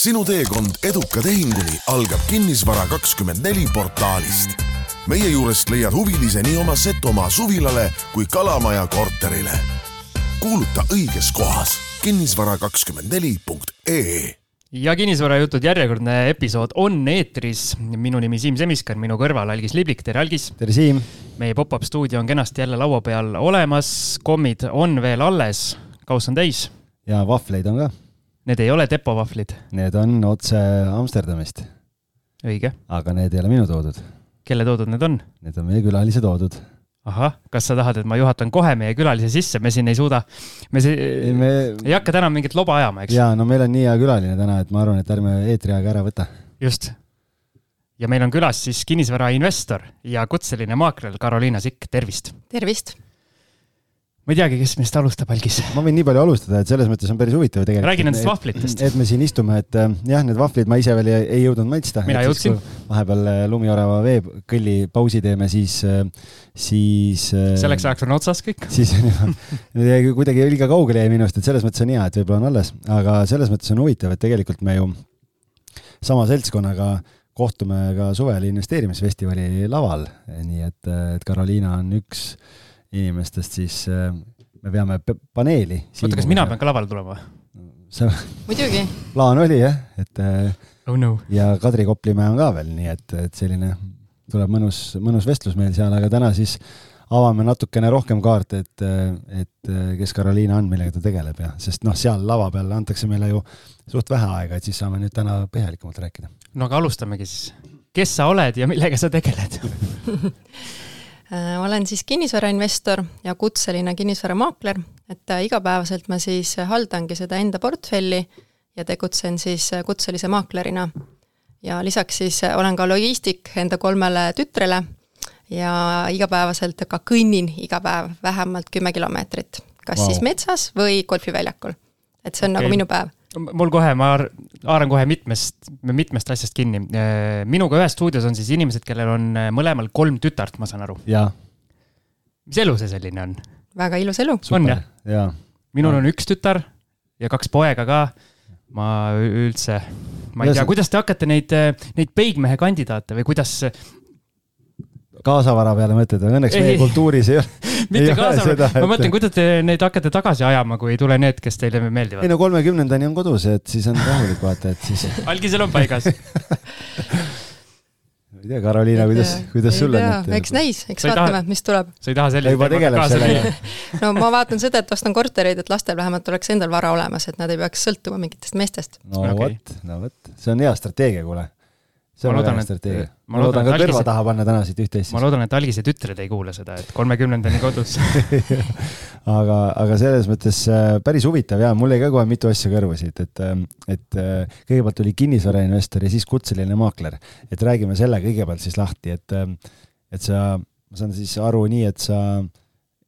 sinu teekond eduka tehinguni algab Kinnisvara kakskümmend neli portaalist. meie juurest leiad huvilise nii oma Setomaa suvilale kui Kalamaja korterile. kuuluta õiges kohas kinnisvara kakskümmend neli punkt ee ja kinnisvarajutud järjekordne episood on eetris. minu nimi Siim Semiskar, minu kõrval Algis Liblik, tere Algis. tere Siim. meie pop-up stuudio on kenasti jälle laua peal olemas, kommid on veel alles, kauss on täis. ja vahvleid on ka Need ei ole depovahvlid. Need on otse Amsterdamist. õige. aga need ei ole minu toodud. kelle toodud need on? Need on meie külalise toodud. ahah, kas sa tahad, et ma juhatan kohe meie külalise sisse, me siin ei suuda, me, ei, me... ei hakka täna mingit loba ajama, eks? jaa, no meil on nii hea külaline täna, et ma arvan, et ärme eetriaega ära võta. just. ja meil on külas siis kinnisvarainvestor ja kutseline maakler Karoliina Sikk, tervist! tervist! Ma ei teagi, kes meist alustab, Algis. ma võin nii palju alustada, et selles mõttes on päris huvitav tegelikult. räägi nendest vahvlitest. et me siin istume, et äh, jah, need vahvlid ma ise veel ei, ei jõudnud maitsta. mina jõudsin. vahepeal äh, lumiorava veekõlli pausi teeme, siis, äh, siis. selleks ajaks on otsas kõik. siis kuidagi liiga kaugele jäi minust, et selles mõttes on hea, et võib-olla on alles, aga selles mõttes on huvitav, et tegelikult me ju sama seltskonnaga kohtume ka suvel investeerimisfestivali laval, nii et, et Karoliina on üks inimestest, siis äh, me veame paneeli. oota, kas mina pean ka lavale tulema? sa muidugi. plaan oli jah, et äh, oh no. ja Kadri Koplimäe on ka veel, nii et, et selline tuleb mõnus, mõnus vestlus meil seal, aga täna siis avame natukene rohkem kaarte, et, et kes Karoliina on, millega ta tegeleb ja, sest noh, seal lava peal antakse meile ju suht vähe aega, et siis saame nüüd täna põhjalikumalt rääkida. no aga alustamegi siis. kes sa oled ja millega sa tegeled Äh, olen siis kinnisvarainvestor ja kutseline kinnisvaramaakler, et äh, igapäevaselt ma siis haldangi seda enda portfelli ja tegutsen siis äh, kutselise maaklerina. ja lisaks siis olen ka logistik enda kolmele tütrele ja igapäevaselt ka kõnnin iga päev vähemalt kümme kilomeetrit, kas wow. siis metsas või golfiväljakul. et see on okay. nagu minu päev mul kohe, ma haaran kohe mitmest, mitmest asjast kinni. minuga ühes stuudios on siis inimesed, kellel on äh, mõlemal kolm tütart, ma saan aru. mis elu see selline on? väga ilus elu. on jah ja.? minul ja. on üks tütar ja kaks poega ka. ma üldse, ma ei tea, kuidas te hakkate neid, äh, neid peigmehe kandidaate või kuidas kaasavara peale mõtled, aga õnneks ei, meie kultuuris ei ole. mitte kaasavara, ma mõtlen, kuidas te neid hakkate tagasi ajama, kui ei tule need, kes teile meeldivad? ei no kolmekümnendani on kodus, et siis on rahulik vaata, et siis. algisel on paigas ma ei tea, Karoliina, kuidas, kuidas sul on? eks näis, eks vaatame, mis tuleb. sa ei taha sellist juba tegeleb sellega no ma vaatan seda, et ostan kortereid, et lastel vähemalt oleks endal vara olemas, et nad ei peaks sõltuma mingitest meestest. no okay. vot, no vot, see on hea strateegia, kuule see on väga hea strateegia. ma loodan ka kõrva taha panna täna siit üht-teist. ma loodan, et algise tütred ei kuule seda, et kolmekümnendani kodus aga, aga selles mõttes äh, päris huvitav ja mul jäi ka kohe mitu asja kõrvu siit, et, äh, et äh, kõigepealt oli kinnisvarainvestor ja siis kutseline maakler. et räägime selle kõigepealt siis lahti, et, et sa, ma saan siis aru nii, et sa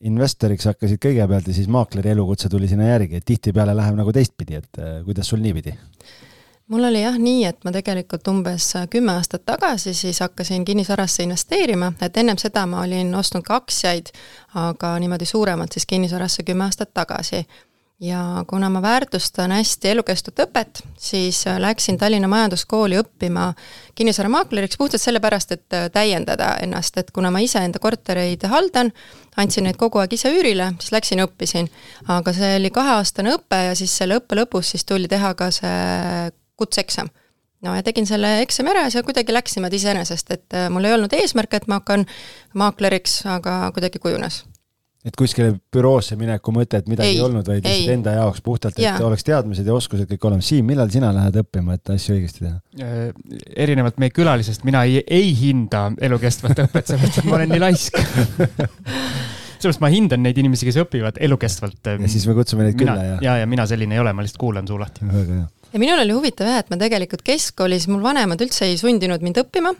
investoriks hakkasid kõigepealt ja siis maakleri elukutse tuli sinna järgi, et tihtipeale läheb nagu teistpidi, et kuidas sul niipidi? Mul oli jah nii, et ma tegelikult umbes kümme aastat tagasi siis hakkasin kinnisvarasse investeerima, et ennem seda ma olin ostnud ka aktsiaid, aga niimoodi suuremalt siis kinnisvarasse kümme aastat tagasi. ja kuna ma väärtustan hästi elukestvat õpet, siis läksin Tallinna Majanduskooli õppima kinnisvaramaakleriks puhtalt sellepärast, et täiendada ennast, et kuna ma ise enda kortereid haldan, andsin neid kogu aeg ise üürile, siis läksin, õppisin. aga see oli kaheaastane õpe ja siis selle õppe lõpus siis tuli teha ka see kutseeksam. no ja tegin selle eksami ära ja see kuidagi läks niimoodi iseenesest, et äh, mul ei olnud eesmärk, et ma hakkan maakleriks, aga kuidagi kujunes et kuskile büroosse mineku mõtet midagi ei, ei olnud, vaid lihtsalt enda jaoks puhtalt, et ja. oleks teadmised ja oskused kõik olemas. Siim, millal sina lähed õppima, et asju õigesti teha? Äh, erinevalt meie külalisest, mina ei, ei hinda elukestvat õpet, sellepärast et ma olen nii laisk sellepärast ma hindan neid inimesi, kes õpivad elukestvalt. ja siis me kutsume neid külla ja? ja, ja mina selline ei ole, ma lihtsalt kuulan suu lahti. väga hea ja minul oli huvitav jah, et ma tegelikult keskkoolis, mul vanemad üldse ei sundinud mind õppima,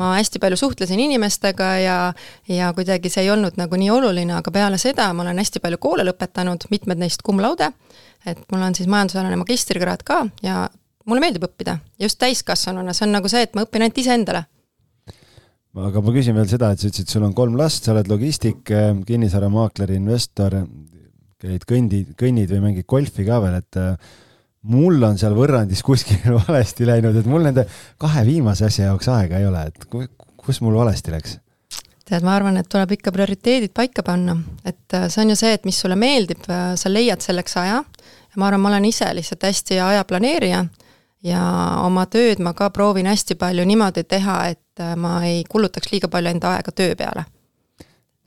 ma hästi palju suhtlesin inimestega ja, ja kuidagi see ei olnud nagu nii oluline, aga peale seda ma olen hästi palju koole lõpetanud, mitmed neist cum laude, et mul on siis majandusalane magistrikraad ka ja mulle meeldib õppida, just täiskasvanuna, see on nagu see, et ma õpin ainult iseendale. Aga ma küsin veel seda, et sa ütlesid, sul on kolm last, sa oled logistik, kinnisvaramaakler, investor, käid kõndi, kõnnid või mängid golfi ka veel, et mul on seal võrrandis kuskil valesti läinud, et mul nende kahe viimase asja jaoks aega ei ole, et kus mul valesti läks? tead, ma arvan, et tuleb ikka prioriteedid paika panna, et äh, see on ju see, et mis sulle meeldib, äh, sa leiad selleks aja ja ma arvan, ma olen ise lihtsalt hästi hea ajaplaneerija ja oma tööd ma ka proovin hästi palju niimoodi teha, et äh, ma ei kulutaks liiga palju enda aega töö peale.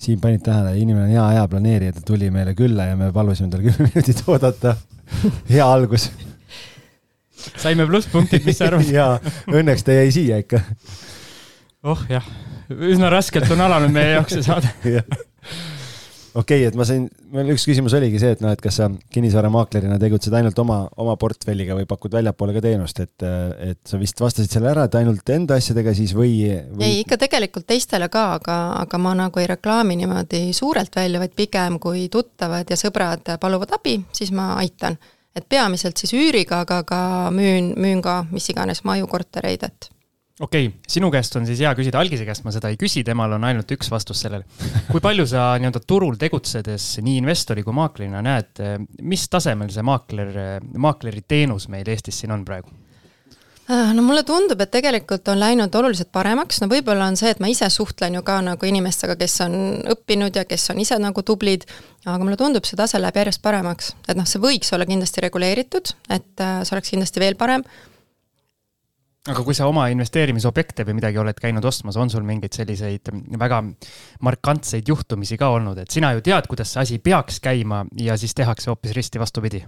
siin panid tähele, inimene on hea ajaplaneerija, ta tuli meile külla ja me palusime tal kümme minutit oodata. hea algus. Saime plusspunktid, mis sa arvad? Jaa, õnneks ta jäi siia ikka. oh jah, üsna raskelt on alanud meie jaoks see saade okei okay,, et ma sain, meil üks küsimus oligi see, et noh, et kas sa kinnisvaramaaklerina tegutsed ainult oma, oma portfelliga või pakud väljapoole ka teenust, et, et sa vist vastasid selle ära, et ainult enda asjadega siis või, või...? ei, ikka tegelikult teistele ka, aga, aga ma nagu ei reklaami niimoodi suurelt välja, vaid pigem kui tuttavad ja sõbrad paluvad abi, siis ma aitan. et peamiselt siis üüriga, aga ka müün, müün ka mis iganes maju, kortereid, et okei okay,, sinu käest on siis hea küsida, Algise käest ma seda ei küsi, temal on ainult üks vastus sellele. kui palju sa nii-öelda turul tegutsedes nii investori kui maaklerina näed, mis tasemel see maakler, maakleri teenus meil Eestis siin on praegu? Äh, no mulle tundub, et tegelikult on läinud oluliselt paremaks, no võib-olla on see, et ma ise suhtlen ju ka nagu inimestega, kes on õppinud ja kes on ise nagu tublid, aga mulle tundub, see tase läheb järjest paremaks. et noh, see võiks olla kindlasti reguleeritud, et äh, see oleks kindlasti veel parem aga kui sa oma investeerimisobjekte või midagi oled käinud ostmas, on sul mingeid selliseid väga markantseid juhtumisi ka olnud, et sina ju tead, kuidas see asi peaks käima ja siis tehakse hoopis risti vastupidi?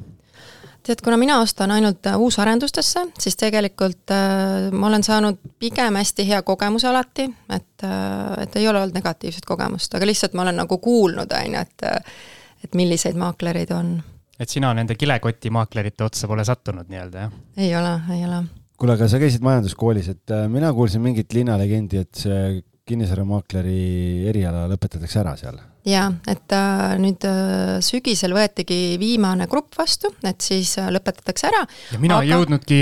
tead, kuna mina ostan ainult äh, uusarendustesse, siis tegelikult äh, ma olen saanud pigem hästi hea kogemuse alati, et äh,, et ei ole olnud negatiivset kogemust, aga lihtsalt ma olen nagu kuulnud, on ju, et äh, et milliseid maaklereid on. et sina nende kilekotimaaklerite otsa pole sattunud nii-öelda, jah? ei ole, ei ole kuule, aga sa käisid majanduskoolis, et äh, mina kuulsin mingit linnalegendi, et see kinnisvaramaakleri eriala lõpetatakse ära seal. jaa, et äh, nüüd äh, sügisel võetigi viimane grupp vastu, et siis lõpetatakse ära. ja mina aga, ei jõudnudki.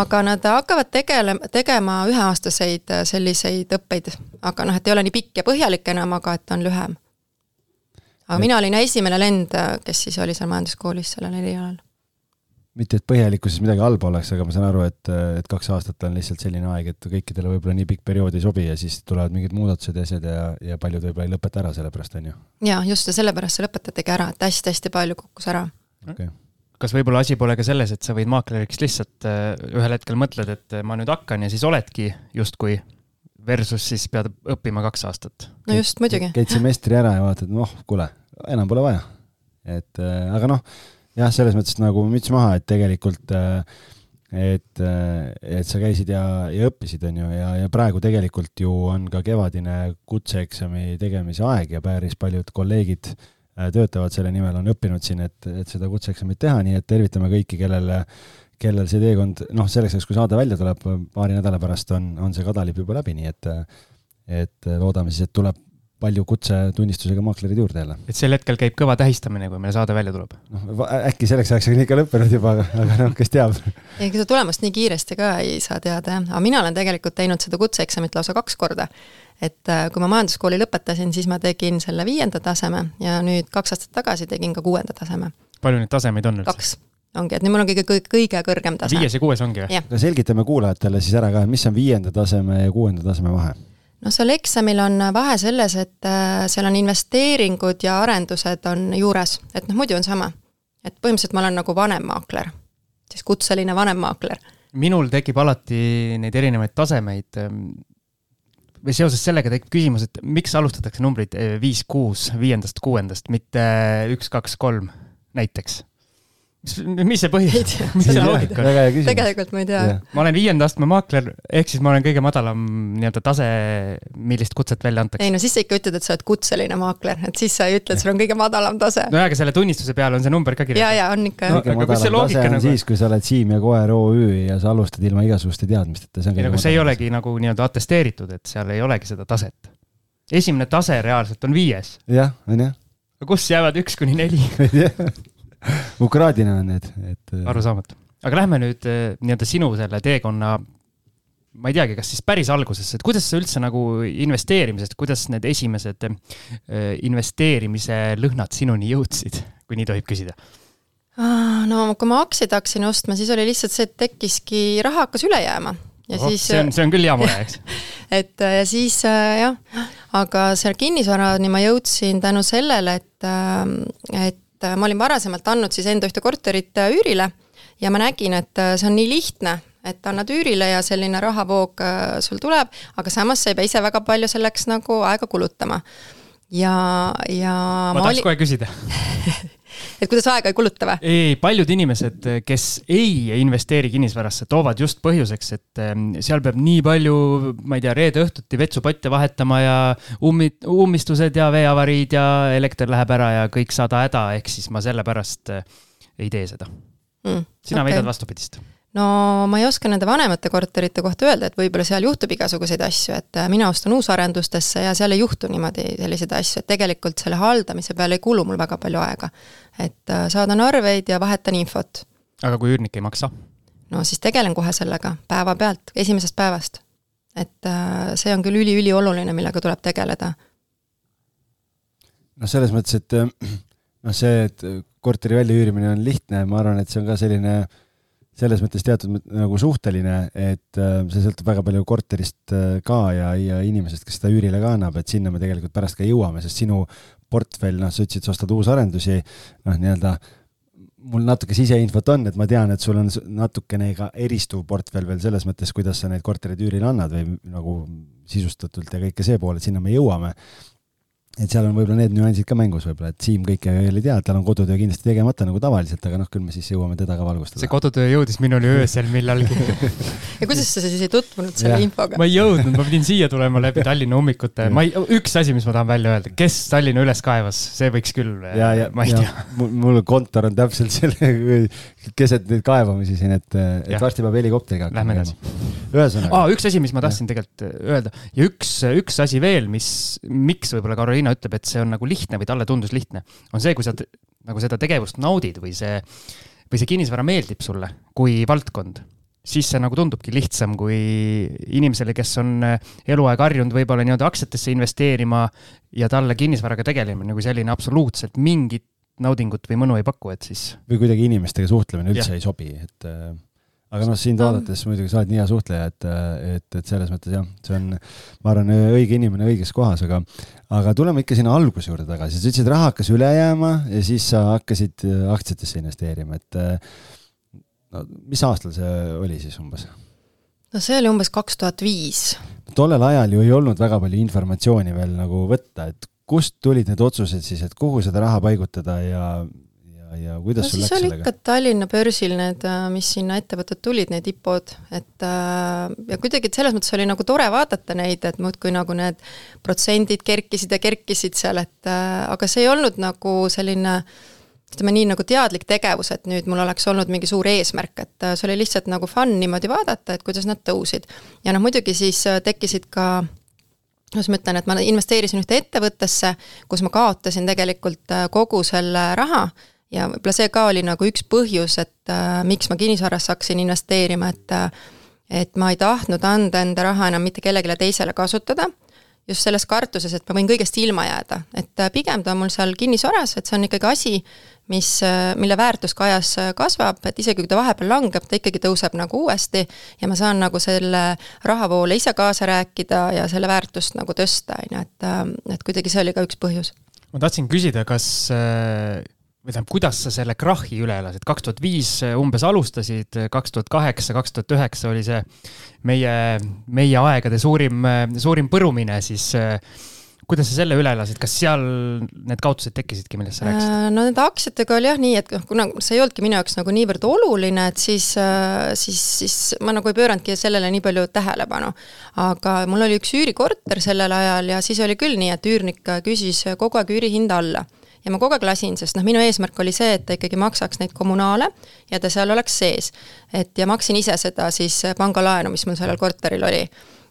aga nad hakkavad tegele-, tegema üheaastaseid selliseid õppeid, aga noh, et ei ole nii pikk ja põhjalik enam, aga et on lühem. aga et... mina olin esimene lend, kes siis oli seal majanduskoolis sellel erialal mitte, et põhjalikkuses midagi halba oleks, aga ma saan aru, et, et kaks aastat on lihtsalt selline aeg, et kõikidele võib-olla nii pikk periood ei sobi ja siis tulevad mingid muudatused ja asjad ja, ja paljud võib-olla ei lõpeta ära selle pärast, on ju. jaa, just, ja sellepärast see lõpetatigi ära, et hästi-hästi palju kukkus ära okay. kas võib-olla asi pole ka selles, et sa võid maakleriks lihtsalt äh, ühel hetkel mõtled, et ma nüüd hakkan ja siis oledki justkui versus siis pead õppima kaks aastat? no just, muidugi. käid semestri ära ja vaatad, noh, kuule, enam pole vaja. et äh, aga noh jah, selles mõttes nagu müts maha, et tegelikult äh, et, äh, et sa käisid ja, ja õppisid, on ju, ja, ja praegu tegelikult ju on ka kevadine kutseeksami tegemise aeg ja päris paljud kolleegid äh, töötavad selle nimel, on õppinud siin, et, et seda kutseeksamit teha, nii et tervitame kõiki, kellele, kellel see teekond, noh, selleks ajaks, kui saade välja tuleb, paari nädala pärast on, on see kadalipp juba läbi, nii et et loodame siis, et tuleb palju kutsetunnistusega maaklerid juurde jälle. et sel hetkel käib kõva tähistamine, kui meil saade välja tuleb? noh, äkki selleks ajaks on ikka lõppenud juba, aga, aga noh, kes teab. ega seda tulemust nii kiiresti ka ei saa teada, jah, aga mina olen tegelikult teinud seda kutseeksamit lausa kaks korda. et äh, kui ma majanduskooli lõpetasin, siis ma tegin selle viienda taseme ja nüüd kaks aastat tagasi tegin ka kuuenda taseme. palju neid tasemeid on üldse? kaks ongi, et nüüd mul on kõige, kõige, kõige kõrgem tase. viies ja kuues ongi või? aga selgitame kuulajatele siis ära ka, mis on viienda taseme ja kuuenda taseme vahe noh, seal eksamil on vahe selles, et äh, seal on investeeringud ja arendused on juures, et noh, muidu on sama. et põhimõtteliselt ma olen nagu vanemmaakler, siis kutseline vanemmaakler. minul tekib alati neid erinevaid tasemeid ähm, või seoses sellega tekib küsimus, et miks alustatakse numbrid äh, viis, kuus, viiendast, kuuendast, mitte üks, kaks, kolm näiteks mis see põhi, mis see loogika on? tegelikult ma ei tea ma olen viienda astme maakler, ehk siis ma olen kõige madalam nii-öelda tase, millist kutset välja antakse. ei no siis sa ikka ütled, et sa oled kutseline maakler, et siis sa ei ütle, et sul on kõige madalam tase. nojah, aga selle tunnistuse peal on see number ka kirjas. ja, ja on ikka no,. aga kus see loogika nagu? siis, kui sa oled Siim ja Koer OÜ ja sa alustad ilma igasuguste teadmisteta, see on ei no aga see ei olegi nagu nii-öelda atesteeritud, et seal ei olegi seda taset. esimene tase reaalselt on viies. jah, on jah. aga kus jäävad üks kuni neli ukraadina on need, et. Äh, arusaamatu, aga lähme nüüd äh, nii-öelda sinu selle teekonna, ma ei teagi, kas siis päris algusesse, et kuidas sa üldse nagu investeerimisest, kuidas need esimesed äh, investeerimise lõhnad sinuni jõudsid, kui nii tohib küsida? no kui ma aktsiaid hakkasin ostma, siis oli lihtsalt see, et tekkiski, raha hakkas üle jääma ja oh, siis see on, see on küll hea mure, eks et ja siis jah, aga seal kinnisvarani ma jõudsin tänu sellele, et, et ma olin varasemalt andnud siis enda ühte korterit üürile ja ma nägin, et see on nii lihtne, et annad üürile ja selline rahavoog sul tuleb, aga samas sa ei pea ise väga palju selleks nagu aega kulutama. ja, ja ma, ma tahaks oli... kohe küsida et kuidas aega ei kuluta või? ei, paljud inimesed, kes ei investeeri kinnisvarasse, toovad just põhjuseks, et ehm, seal peab nii palju, ma ei tea, reede õhtuti vetsupotte vahetama ja ummi-, ummistused ja veeavariid ja elekter läheb ära ja kõik sada häda, ehk siis ma sellepärast eh, ei tee seda mm,. sina okay. väidad vastupidist no ma ei oska nende vanemate korterite kohta öelda, et võib-olla seal juhtub igasuguseid asju, et äh, mina ostun uusarendustesse ja seal ei juhtu niimoodi selliseid asju, et tegelikult selle haldamise peale ei kulu mul väga palju aega. et äh, saadan arveid ja vahetan infot. aga kui üürnik ei maksa? no siis tegelen kohe sellega, päevapealt, esimesest päevast. et äh, see on küll üliülioluline, millega tuleb tegeleda. noh, selles mõttes, et noh, see, et korteri väljaüürimine on lihtne, ma arvan, et see on ka selline äh, selles mõttes teatud nagu suhteline, et äh, see sõltub väga palju korterist äh, ka ja, ja inimesest, kes seda üürile ka annab, et sinna me tegelikult pärast ka jõuame, sest sinu portfell, noh, sa ütlesid, sa ostad uusarendusi, noh, nii-öelda mul natuke siseinfot on, et ma tean, et sul on natukene ka eristuv portfell veel selles mõttes, kuidas sa neid kortereid üürile annad või nagu sisustatult ja kõike see pool, et sinna me jõuame et seal on võib-olla need nüansid ka mängus võib-olla, et Siim kõike veel ei tea, tal on kodutöö kindlasti tegemata nagu tavaliselt, aga noh, küll me siis jõuame teda ka valgustada. see kodutöö jõudis minuni öösel millalgi ja kuidas sa siis ei tutvunud selle infoga? ma ei jõudnud, ma pidin siia tulema läbi Tallinna ummikute, ma ei, üks asi, mis ma tahan välja öelda, kes Tallinna üles kaevas, see võiks küll, ma ei tea. mul kontor on täpselt selle, keset neid kaevamisi siin, et, et varsti peab helikopteriga hakkama. Edasi. ühesõnaga. aa, üks asi, mis ma tahtsin tegelikult öelda ja üks, üks asi veel, mis, miks võib-olla Karoliina Riina ütleb, et see on nagu lihtne või talle tundus lihtne, on see, kui sa nagu seda tegevust naudid või see, või see kinnisvara meeldib sulle kui valdkond, siis see nagu tundubki lihtsam kui inimesele, kes on eluaeg harjunud võib-olla nii-öelda aktsiatesse investeerima ja talle kinnisvaraga tegelemine nagu selline absoluutselt mingit naudingut või mõnu ei paku, et siis. või kuidagi inimestega suhtlemine üldse ja. ei sobi, et aga noh, sind vaadates muidugi sa oled nii hea suhtleja, et, et, et selles mõttes jah, see on, ma arvan, õige inimene õiges kohas, aga, aga tuleme ikka sinna alguse juurde tagasi, sa ütlesid, raha hakkas üle jääma ja siis sa hakkasid äh, aktsiatesse investeerima, et äh, no mis aastal see oli siis umbes? no see oli umbes kaks tuhat viis. tollel ajal ju ei olnud väga palju informatsiooni veel nagu võtta, et kust tulid need otsused siis, et kuhu seda raha paigutada ja ja kuidas no, sul läks sellega? ikka Tallinna börsil need, äh, mis sinna ettevõtted tulid, need IPO-d, et äh, ja kuidagi selles mõttes oli nagu tore vaadata neid, et muudkui nagu need protsendid kerkisid ja kerkisid seal, et äh, aga see ei olnud nagu selline ütleme nii nagu teadlik tegevus, et nüüd mul oleks olnud mingi suur eesmärk, et see oli lihtsalt nagu fun niimoodi vaadata, et kuidas nad tõusid. ja noh, muidugi siis tekkisid ka kuidas ma ütlen, et ma investeerisin ühte ettevõttesse, kus ma kaotasin tegelikult kogu selle raha ja võib-olla see ka oli nagu üks põhjus, et äh, miks ma kinnisvarasse hakkasin investeerima, et äh, et ma ei tahtnud anda enda raha enam mitte kellelegi teisele kasutada, just selles kartuses, et ma võin kõigest ilma jääda, et äh, pigem ta on mul seal kinnisvaras, et see on ikkagi asi, mis, äh, mille väärtus ka ajas äh, kasvab, et isegi kui ta vahepeal langeb, ta ikkagi tõuseb nagu uuesti ja ma saan nagu selle rahavoole ise kaasa rääkida ja selle väärtust nagu tõsta, on ju, et, et kuidagi see oli ka üks põhjus. ma tahtsin küsida, kas või tähendab, kuidas sa selle krahhi üle elasid, kaks tuhat viis umbes alustasid, kaks tuhat kaheksa, kaks tuhat üheksa oli see meie, meie aegade suurim, suurim põrumine, siis kuidas sa selle üle elasid, kas seal need kaotused tekkisidki, millest sa rääkisid? Äh, no nende aktsiatega oli jah nii, et noh, kuna see ei olnudki minu jaoks nagu niivõrd oluline, et siis, äh, siis, siis ma nagu ei pööranudki sellele nii palju tähelepanu. aga mul oli üks üürikorter sellel ajal ja siis oli küll nii, et üürnik küsis kogu aeg üürihinda alla ja ma kogu aeg lasin, sest noh, minu eesmärk oli see, et ta ikkagi maksaks neid kommunaale ja ta seal oleks sees. et ja maksin ise seda siis pangalaenu, mis mul sellel korteril oli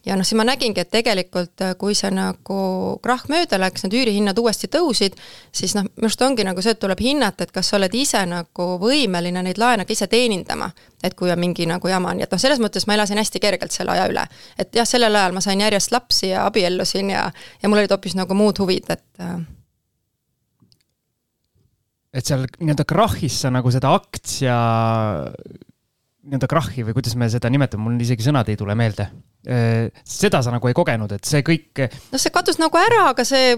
ja noh, siis ma nägingi, et tegelikult kui see nagu krahh mööda läks, need üürihinnad uuesti tõusid, siis noh, minu arust ongi nagu see, et tuleb hinnata, et kas sa oled ise nagu võimeline neid laene ka ise teenindama. et kui on mingi nagu jama, nii et noh, selles mõttes ma elasin hästi kergelt selle aja üle. et jah, sellel ajal ma sain järjest lapsi ja abiellusin ja, ja mul olid hoopis nagu muud huvid, et et seal nii-öelda krahhis sa nagu seda aktsia, nii-öelda krahhi või kuidas me seda nimetame, mul isegi sõnad ei tule meelde. seda sa nagu ei kogenud, et see kõik. noh, see kadus nagu ära, aga see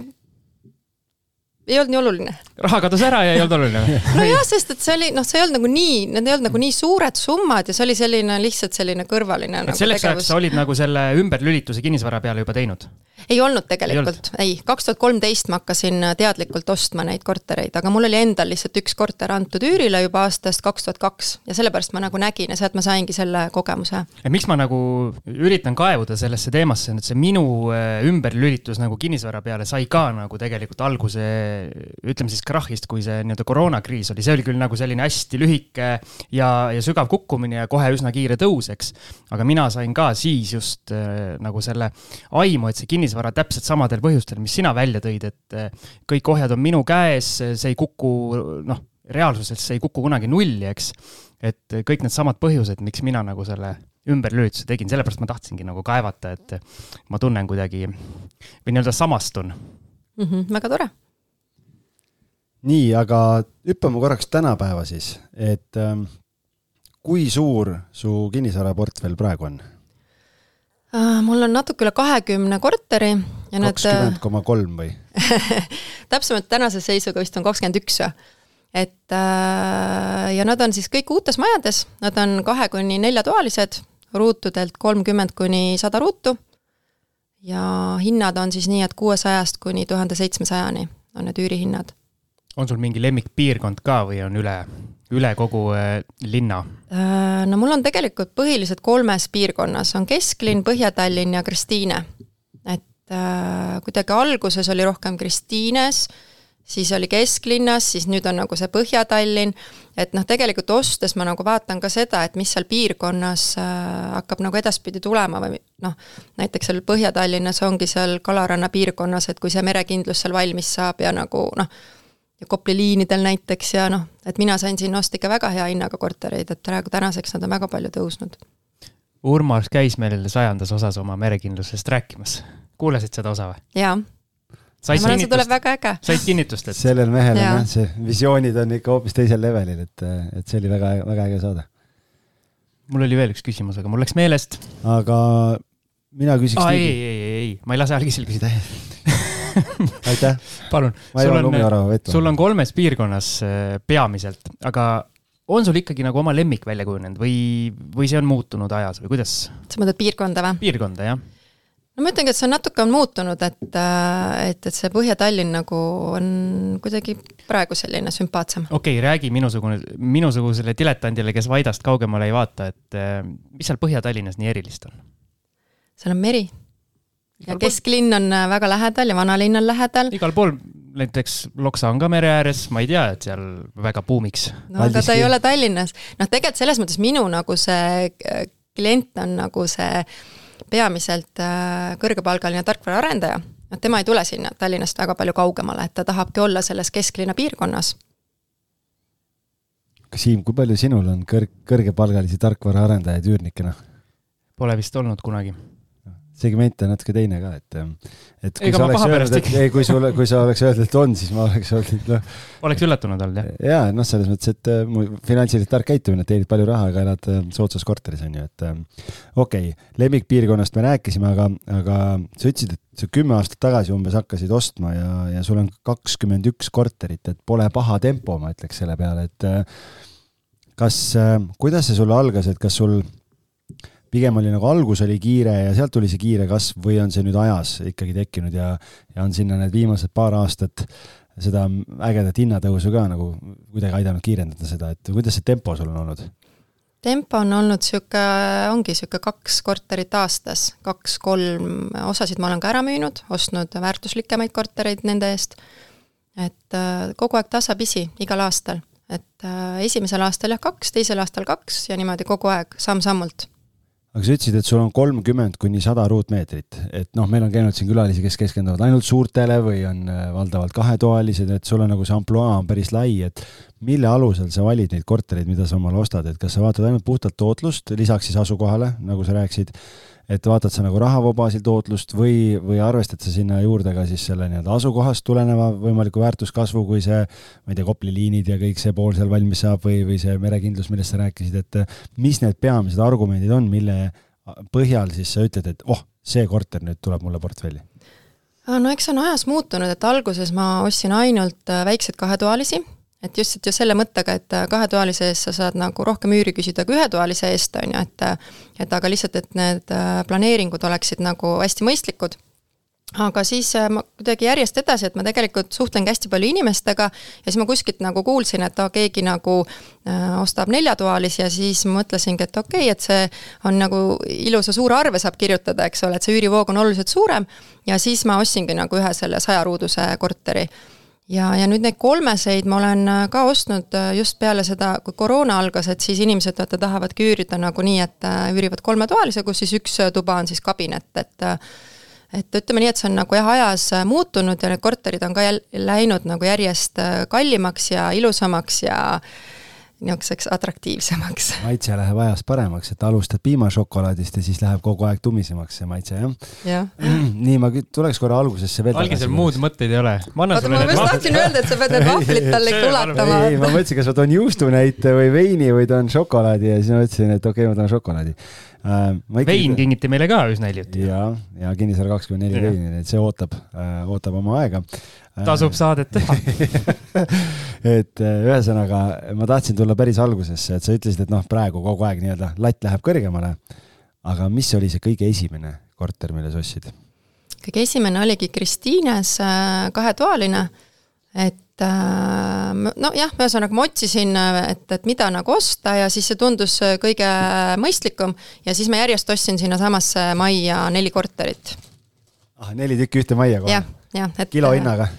ei olnud nii oluline. raha kadus ära ja ei olnud oluline nojah, sest et see oli, noh, see ei olnud nagu nii, need ei olnud nagu nii suured summad ja see oli selline lihtsalt selline kõrvaline. et nagu selleks ajaks sa olid nagu selle ümberlülituse kinnisvara peale juba teinud? Ei olnud tegelikult, ei, kaks tuhat kolmteist ma hakkasin teadlikult ostma neid kortereid, aga mul oli endal lihtsalt üks korter antud üürile juba aastast kaks tuhat kaks ja sellepärast ma nagu nägin ja sealt ma saingi selle kogemuse. et miks ma nagu üritan kaevuda sellesse teemasse, et see minu äh, ümberlülitus nagu kinnisvara peale sai ka nagu tegelikult alguse ütleme siis krahhist, kui see nii-öelda koroonakriis oli, see oli küll nagu selline hästi lühike ja, ja sügav kukkumine ja kohe üsna kiire tõus, eks. aga mina sain ka siis just äh, nagu selle aimu, et see kinnisvara täpselt samadel põhjustel, mis sina välja tõid, et äh, kõik ohjad on minu käes, see ei kuku, noh, reaalsuses see ei kuku kunagi nulli, eks. et kõik needsamad põhjused, miks mina nagu selle ümberlülituse tegin, sellepärast ma tahtsingi nagu kaevata, et ma tunnen kuidagi või nii-öelda samastun mm. -hmm, väga tore nii, aga hüppame korraks tänapäeva siis, et ähm, kui suur su kinnisvaraportfell praegu on? Äh, mul on natuke üle kahekümne korteri ja need kakskümmend koma kolm või? Täpsemalt tänase seisuga vist on kakskümmend üks et äh, ja nad on siis kõik uutes majades, nad on kahe kuni neljatoalised, ruutudelt kolmkümmend kuni sada ruutu. ja hinnad on siis nii, et kuuesajast kuni tuhande seitsmesajani on need üürihinnad. On sul mingi lemmikpiirkond ka või on üle, üle kogu äh, linna? Äh, no mul on tegelikult põhiliselt kolmes piirkonnas, on Kesklinn, Põhja-Tallinn ja Kristiine. et äh, kuidagi alguses oli rohkem Kristiines, siis oli kesklinnas, siis nüüd on nagu see Põhja-Tallinn, et noh, tegelikult ostes ma nagu vaatan ka seda, et mis seal piirkonnas äh, hakkab nagu edaspidi tulema või noh, näiteks seal Põhja-Tallinnas ongi seal Kalaranna piirkonnas, et kui see merekindlus seal valmis saab ja nagu noh, ja Kopli liinidel näiteks ja noh, et mina sain siin osta ikka väga hea hinnaga kortereid, et praegu tänaseks nad on väga palju tõusnud. Urmas käis meil sajandas osas oma merekindlusest rääkimas. kuulasid seda osa või? jaa. ma arvan, see tuleb väga äge. said kinnitust, et? sellel mehel on jah, see visioonid on ikka hoopis teisel levelil, et, et see oli väga, väga äge saade. mul oli veel üks küsimus, aga mul läks meelest. aga mina küsiks. ei, ei, ei, ei, ma ei lase algisel küsida aitäh. palun. lumiorava vett. sul on kolmes piirkonnas äh, peamiselt, aga on sul ikkagi nagu oma lemmik välja kujunenud või, või see on muutunud ajas või kuidas? sa mõtled piirkonda või? piirkonda, jah no ma ütlengi, et see on natuke on muutunud, et, äh, et, et see Põhja-Tallinn nagu on kuidagi praegu selline sümpaatsem. okei okay,, räägi minusugune, minusugusele diletandile, kes Vaidast kaugemale ei vaata, et äh, mis seal Põhja-Tallinnas nii erilist on? seal on meri ja kesklinn on äh, väga lähedal ja vanalinn on lähedal. igal pool, näiteks Loksa on ka mere ääres, ma ei tea, et seal väga buumiks. no aga ta ei ole Tallinnas. noh, tegelikult selles mõttes minu nagu see äh, klient on nagu see peamiselt äh, kõrgepalgaline tarkvaraarendaja. noh, tema ei tule sinna Tallinnast väga palju kaugemale, et ta tahabki olla selles kesklinna piirkonnas. Siim, kui palju sinul on kõrg, kõrgepalgalisi tarkvaraarendajaid üürnikena? Pole vist olnud kunagi segment on natuke teine ka, et, et kui Ega sa oleks öelnud, et ei, kui sul, kui sa oleks öelnud, et on, siis ma oleks öelnud, noh. oleks üllatunud olnud, jah? jaa, noh, selles mõttes, et äh, mu finantsiliselt tark käitumine, teenid palju raha, aga elad äh, soodsas korteris, on ju, et äh, okei okay,, lemmikpiirkonnast me rääkisime, aga, aga sa ütlesid, et sa kümme aastat tagasi umbes hakkasid ostma ja, ja sul on kakskümmend üks korterit, et pole paha tempo, ma ütleks selle peale, et kas, kuidas see sul algas, et kas sul pigem oli nagu algus oli kiire ja sealt tuli see kiire kasv või on see nüüd ajas ikkagi tekkinud ja, ja on sinna need viimased paar aastat seda ägedat hinnatõusu ka nagu kuidagi aidanud kiirendada seda, et kuidas see tempo sul on olnud? tempo on olnud niisugune, ongi niisugune kaks korterit aastas, kaks-kolm, osasid ma olen ka ära müünud, ostnud väärtuslikemaid kortereid nende eest, et äh, kogu aeg tasapisi, igal aastal. et äh, esimesel aastal jah, kaks, teisel aastal kaks ja niimoodi kogu aeg, samm-sammult aga sa ütlesid, et sul on kolmkümmend kuni sada ruutmeetrit, et noh, meil on käinud siin külalisi, kes keskenduvad ainult suurtele või on äh, valdavalt kahetoalised, et sul on nagu see ampluaa on päris lai, et mille alusel sa valid neid kortereid, mida sa omale ostad, et kas sa vaatad ainult puhtalt tootlust, lisaks siis asukohale, nagu sa rääkisid, et vaatad sa nagu rahavoo baasil tootlust või, või arvestad sa sinna juurde ka siis selle nii-öelda asukohast tuleneva võimaliku väärtuskasvu, kui see, ma ei tea, Kopli liinid ja kõik see pool seal valmis saab või, või see merekindlus, millest sa rääkisid, et mis need peamised argumendid on, mille põhjal siis sa ütled, et oh, see korter nüüd tuleb mulle portfelli? no eks see on ajas muutunud, et alguses ma ostsin ainult väikseid kahetoalisi et just, et just selle mõttega, et äh, kahetoalise eest sa saad nagu rohkem üüri küsida kui ühetoalise eest, on ju, et äh, et aga lihtsalt, et need äh, planeeringud oleksid nagu hästi mõistlikud aga siis ma kuidagi järjest edasi, et ma tegelikult suhtlengi hästi palju inimestega ja siis ma kuskilt nagu kuulsin, et oh, keegi nagu äh, ostab neljatoalisi ja siis mõtlesingi, et okei okay,, et see on nagu ilusa suure arve saab kirjutada, eks ole, et see üürivoog on oluliselt suurem. ja siis ma ostsingi nagu ühe selle sajaruuduse korteri ja, ja nüüd neid kolmeseid ma olen äh, ka ostnud äh, just peale seda, kui koroona algas, et siis inimesed vaata tahavadki üürida nagu nii, et äh, üürivad kolmetoalise, kus siis üks tuba on siis kabinet, et et ütleme nii, et see on nagu jah, ajas muutunud ja need korterid on ka jälle läinud nagu järjest kallimaks ja ilusamaks ja niisuguseks atraktiivsemaks. maitse läheb ajas paremaks, et alustad piimašokolaadist ja siis läheb kogu aeg tumisemaks see maitse, jah? jah. nii, ma tuleks korra algusesse veel algisel muud mõtteid ei ole. oota, ma just tahtsin öelda, et sa pead need vahvlid talle ikka ulatama. ei, ma mõtlesin, kas ma toon juustunäite või veini või toon šokolaadi ja siis ma mõtlesin, et okei okay,, ma toon šokolaadi äh,. Vein kingiti meile ka üsna hiljuti. ja, ja Kinnisvara kakskümmend neli veini, nii et see ootab äh,, ootab oma aega tasub saadet teha et äh, ühesõnaga, ma tahtsin tulla päris algusesse, et sa ütlesid, et noh, praegu kogu aeg nii-öelda latt läheb kõrgemale. aga mis oli see kõige esimene korter, mille sa ostsid? kõige esimene oligi Kristiines äh, kahetoaline, et äh, nojah, ühesõnaga ma otsisin, et, et mida nagu osta ja siis see tundus kõige mõistlikum ja siis ma järjest ostsin sinnasamasse majja neli korterit. ah, neli tükki ühte majja kohe? jah, jah, et kilo hinnaga?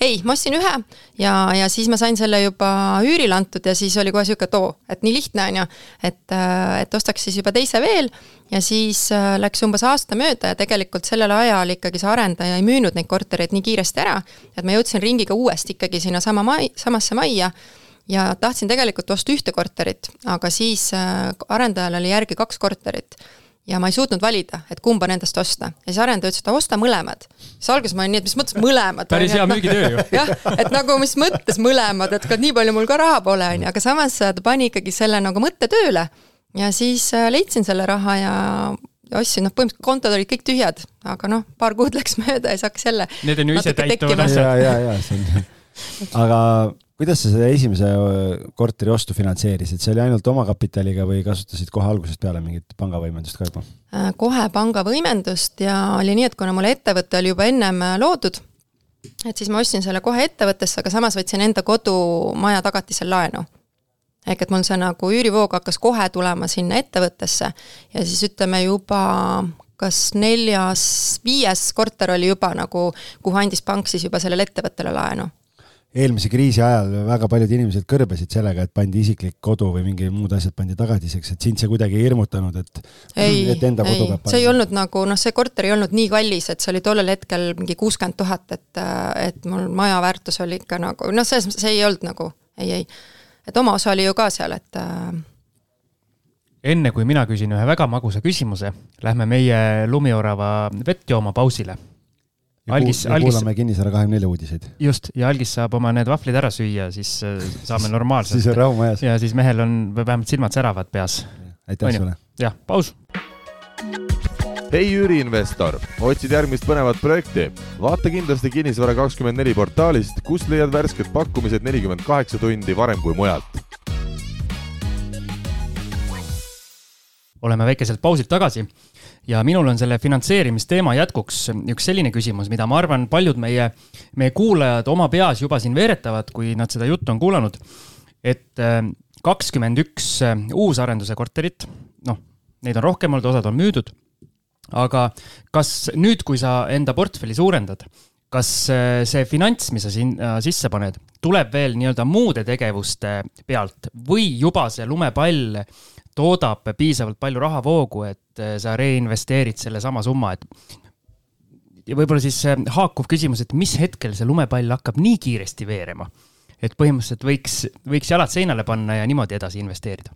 Ei, ma ostsin ühe ja, ja siis ma sain selle juba üürile antud ja siis oli kohe sihuke, et oo, et nii lihtne on ju. et, äh, et ostaks siis juba teise veel ja siis äh, läks umbes aasta mööda ja tegelikult sellel ajal ikkagi see arendaja ei müünud neid kortereid nii kiiresti ära, et ma jõudsin ringiga uuesti ikkagi sinnasama mai-, samasse majja ja tahtsin tegelikult osta ühte korterit, aga siis äh, arendajal oli järgi kaks korterit ja ma ei suutnud valida, et kumba nendest osta. ja siis arendaja ütles, et osta mõlemad. siis alguses ma olin nii, et mis mõttes mõlemad. päris hea müügitöö ju. jah, et nagu mis mõttes mõlemad, et nii palju mul ka raha pole, on ju, aga samas ta pani ikkagi selle nagu mõtte tööle. ja siis äh, leidsin selle raha ja ostsin, noh, põhimõtteliselt kontod olid kõik tühjad, aga noh, paar kuud läks mööda ja siis hakkas jälle. Need on ju ise täituvad asjad. ja, ja, ja see on, aga kuidas sa seda esimese korteri ostu finantseerisid, see oli ainult omakapitaliga või kasutasid kohe algusest peale mingit pangavõimendust ka juba? Äh, kohe pangavõimendust ja oli nii, et kuna mul ettevõte oli juba ennem äh, loodud, et siis ma ostsin selle kohe ettevõttesse, aga samas võtsin enda kodumaja tagatisel laenu. ehk et mul see nagu üürivoog hakkas kohe tulema sinna ettevõttesse ja siis ütleme juba kas neljas, viies korter oli juba nagu, kuhu andis pank siis juba sellele ettevõttele laenu eelmise kriisi ajal väga paljud inimesed kõrbesid sellega, et pandi isiklik kodu või mingi muud asjad pandi tagatiseks, et sind see kuidagi ei hirmutanud, et ei, et enda kodu ei, see ei olnud nagu noh, see korter ei olnud nii kallis, et see oli tollel hetkel mingi kuuskümmend tuhat, et, et mul maja väärtus oli ikka nagu noh, selles mõttes see ei olnud nagu ei, ei. et oma osa oli ju ka seal, et äh... enne kui mina küsin ühe väga magusa küsimuse, lähme meie lumiorava vett jooma pausile algis, algis. kuulame Kinnisvara kahekümne nelja uudiseid. just, ja algis saab oma need vahvlid ära süüa, siis äh, saame normaalselt siis on rahu majas. ja siis mehel on vähemalt silmad säravad peas. aitäh sulle. jah, paus. hei üüriinvestor, otsid järgmist põnevat projekti? vaata kindlasti Kinnisvara kakskümmend neli portaalist, kust leiad värsked pakkumised nelikümmend kaheksa tundi varem kui mujalt. oleme väikeselt pausilt tagasi ja minul on selle finantseerimisteema jätkuks üks selline küsimus, mida ma arvan, paljud meie, meie kuulajad oma peas juba siin veeretavad, kui nad seda juttu on kuulanud. et äh, kakskümmend üks äh, uusarenduse korterit, noh, neid on rohkem olnud, osad on müüdud. aga kas nüüd, kui sa enda portfelli suurendad, kas äh, see finants, mis sa sinna sisse paned, tuleb veel nii-öelda muude tegevuste pealt või juba see lumepall toodab piisavalt palju rahavoogu, et eh, sa reinvesteerid sellesama summa, et ja võib-olla siis eh, haakuv küsimus, et mis hetkel see lumepall hakkab nii kiiresti veerema, et põhimõtteliselt võiks, võiks jalad seinale panna ja niimoodi edasi investeerida?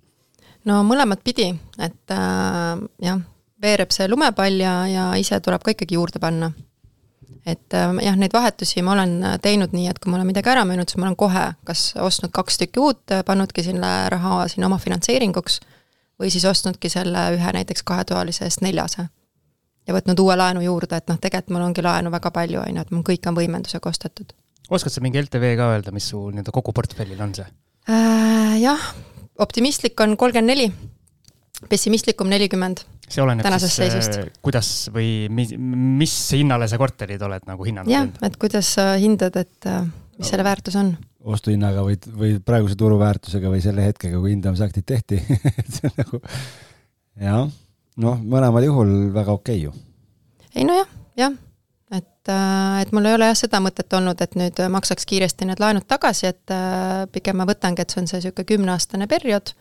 no mõlemat pidi, et äh, jah, veereb see lumepall ja, ja ise tuleb ka ikkagi juurde panna. et äh, jah, neid vahetusi ma olen teinud nii, et kui ma olen midagi ära müünud, siis ma olen kohe kas ostnud kaks tükki uut, pannudki sinna raha sinna oma finantseeringuks või siis ostnudki selle ühe näiteks kahetoalise eest neljase. ja võtnud uue laenu juurde, et noh, tegelikult mul ongi laenu väga palju, on ju, et mul kõik on võimendusega ostetud. oskad sa mingi LTV ka öelda, mis su nii-öelda kogu portfellil on see äh,? Jah, optimistlik on kolmkümmend neli, pessimistlikum nelikümmend see oleneb tänasest siis, seisust. äh, kuidas või mis, mis hinnale sa korterid oled nagu hinnanud jah, et kuidas sa hindad, et äh, mis selle väärtus on? Ostuhinnaga või, või praeguse turuväärtusega või selle hetkega, kui hindamisaktid tehti. Et see on nagu jah, noh, mõlemal juhul väga okei okay ju. ei nojah, jah, et, äh, et mul ei ole jah seda mõtet olnud, et nüüd maksaks kiiresti need laenud tagasi, et äh, pigem ma võtangi, et see on see niisugune kümneaastane periood,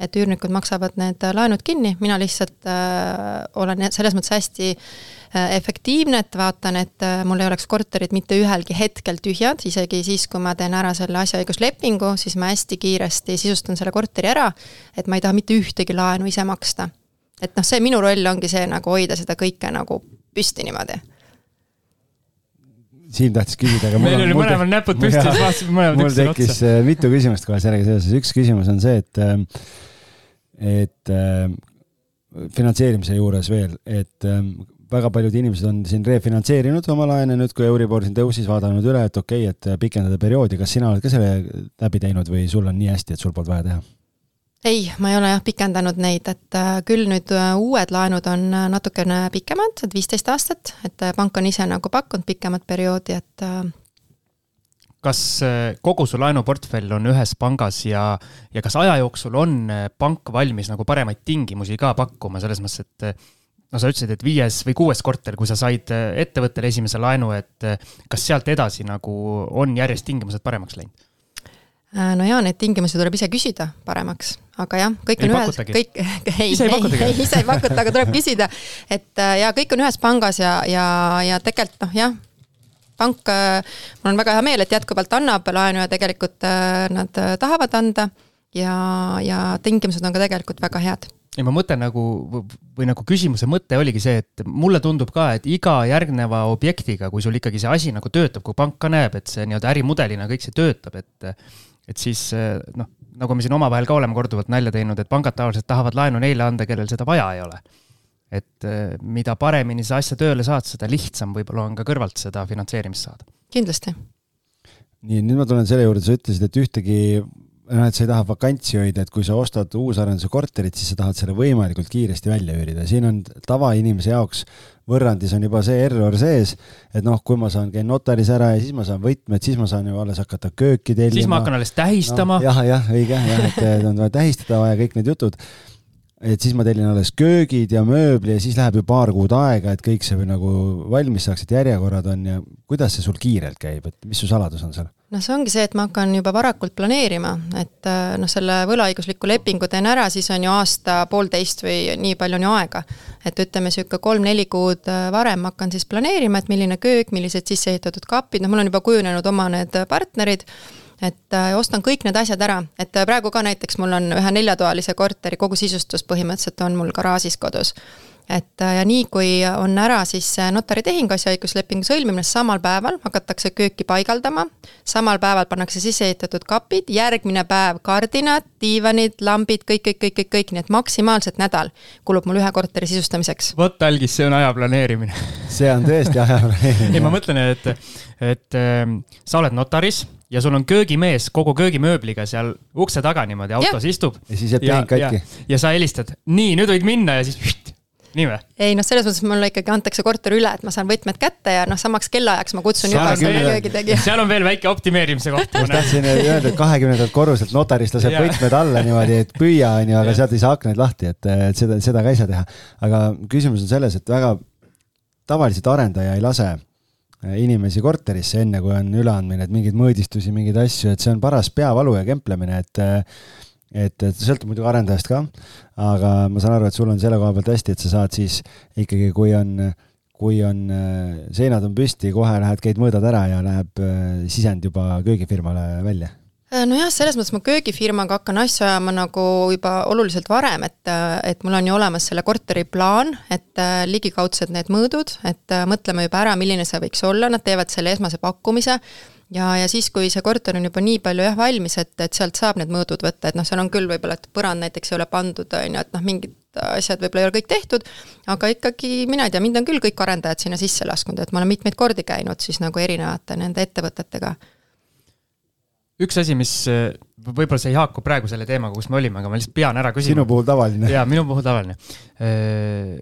et üürnikud maksavad need laenud kinni, mina lihtsalt äh, olen selles mõttes hästi äh, efektiivne, et vaatan, et äh, mul ei oleks korterid mitte ühelgi hetkel tühjad, isegi siis, kui ma teen ära selle asjaõiguslepingu, siis ma hästi kiiresti sisustan selle korteri ära, et ma ei taha mitte ühtegi laenu ise maksta. et noh, see minu roll ongi see nagu hoida seda kõike nagu püsti niimoodi Siim tahtis küsida, aga meil oli mõlemal näpud püsti, siis vaatasime mõlemad mul üksteisele tekkis otsa. äh, mitu küsimust kohe sellega seoses, üks küsimus on see, et äh, et äh, finantseerimise juures veel, et äh, väga paljud inimesed on siin refinantseerinud oma laene nüüd, kui Euribor siin tõusis, vaadanud üle, et okei okay,, et pikendada perioodi, kas sina oled ka selle läbi teinud või sul on nii hästi, et sul polnud vaja teha? ei, ma ei ole jah pikendanud neid, et äh, küll nüüd äh, uued laenud on äh, natukene pikemad, et viisteist aastat, et äh, pank on ise nagu pakkunud pikemat perioodi, et äh, kas äh, kogu su laenuportfell on ühes pangas ja, ja kas aja jooksul on äh, pank valmis nagu paremaid tingimusi ka pakkuma, selles mõttes, et äh, no sa ütlesid, et viies või kuues korter, kui sa said ettevõttele esimese laenu, et kas sealt edasi nagu on järjest tingimused paremaks läinud? no jaa, neid tingimusi tuleb ise küsida paremaks, aga jah, kõik Ei on ühes, kõik, ei, ei ei, ise ei pakuta, aga tuleb küsida. et ja kõik on ühes pangas ja, ja, ja tegelikult noh, jah, pank, mul on väga hea meel, et jätkuvalt annab laenu ja tegelikult äh, nad äh, tahavad anda ja, ja tingimused on ka tegelikult väga head ja ma mõtlen nagu või nagu küsimuse mõte oligi see, et mulle tundub ka, et iga järgneva objektiga, kui sul ikkagi see asi nagu töötab, kui pank ka näeb, et see nii-öelda ärimudelina kõik see töötab, et et siis noh, nagu me siin omavahel ka oleme korduvalt nalja teinud, et pangad tavaliselt tahavad laenu neile anda, kellel seda vaja ei ole. Et eh, mida paremini sa asja tööle saad, seda lihtsam võib-olla on ka kõrvalt seda finantseerimist saada. kindlasti. nii, nüüd ma tulen selle juurde, sa ütlesid, et ühtegi noh, et sa ei taha vakantsi hoida, et kui sa ostad uusarenduse korterit, siis sa tahad selle võimalikult kiiresti välja üürida, siin on tavainimese jaoks võrrandis on juba see error sees, et noh, kui ma saan, käin notaris ära ja siis ma saan võtmed, siis ma saan ju alles hakata kööki tellima. siis ma hakkan alles tähistama no,. jah, jah, õige jah, et on vaja tähistada vaja kõik need jutud et siis ma tellin alles köögid ja mööbli ja siis läheb ju paar kuud aega, et kõik see nagu valmis saaks, et järjekorrad on ja kuidas see sul kiirelt käib, et mis su saladus on seal? noh, see ongi see, et ma hakkan juba varakult planeerima, et noh, selle võlaõigusliku lepingu teen ära, siis on ju aasta-poolteist või nii palju on ju aega. et ütleme, niisugune kolm-neli kuud varem hakkan siis planeerima, et milline köök, millised sisse ehitatud kapid, noh, mul on juba kujunenud oma need partnerid, et äh, ostan kõik need asjad ära, et äh, praegu ka näiteks mul on ühe neljatoalise korteri kogu sisustus põhimõtteliselt on mul garaažis kodus. et äh, ja nii, kui on ära siis notaritehing, asjaõiguslepingu sõlmimine, samal päeval hakatakse kööki paigaldama, samal päeval pannakse sisse ehitatud kapid, järgmine päev kardinad, diivanid, lambid, kõik, kõik, kõik, kõik, kõik, nii et maksimaalselt nädal kulub mul ühe korteri sisustamiseks. vot, Algis, see on aja planeerimine see on tõesti aja planeerimine. ei, ma mõtlen, et, et äh, sa oled notaris ja sul on köögimees kogu köögimööbliga seal ukse taga niimoodi autos ja. istub. ja siis jääb tehing katki. ja sa helistad, nii, nüüd võid minna ja siis nii või? ei noh, selles mõttes mulle ikkagi antakse korter üle, et ma saan võtmed kätte ja noh, samaks kellaajaks ma kutsun juba selle köögitegija. seal on veel väike optimeerimise koht. ma tahtsin öelda, et kahekümnendalt korruselt notarist laseb võtmed alla niimoodi, et püüa, on ju, aga sealt ei saa aknaid lahti, et, et seda, seda ka ei saa teha. aga küsimus on selles, et väga tavaliselt arendaja ei lase inimesi korterisse, enne kui on üleandmine, et mingeid mõõdistusi, mingeid asju, et see on paras peavalu ja kemplemine, et et, et sõltub muidugi arendajast ka, aga ma saan aru, et sul on selle koha pealt hästi, et sa saad siis ikkagi, kui on, kui on, seinad on püsti, kohe lähed, käid, mõõdad ära ja läheb sisend juba köögifirmale välja. Äh, nojah, selles mõttes ma köögifirmaga hakkan asju ajama nagu juba oluliselt varem, et, et mul on ju olemas selle korteri plaan, et äh, ligikaudsed need mõõdud, et äh, mõtleme juba ära, milline see võiks olla, nad teevad selle esmase pakkumise. Ja, ja siis, kui see korter on juba nii palju jah valmis, et, et sealt saab need mõõdud võtta, et noh, seal on küll võib-olla, et põrand näiteks ei ole pandud, on ju, et noh, mingid asjad võib-olla ei ole kõik tehtud, aga ikkagi mina ei tea, mind on küll kõik arendajad sinna sisse lasknud, et ma olen mitmeid kordi käinud siis nagu erinevate nende ettevõtetega üks asi, mis äh, võib-olla see ei haaku praegu selle teemaga, kus me olime, aga ma lihtsalt pean ära küsima. sinu puhul tavaline. jaa, minu puhul tavaline. Äh,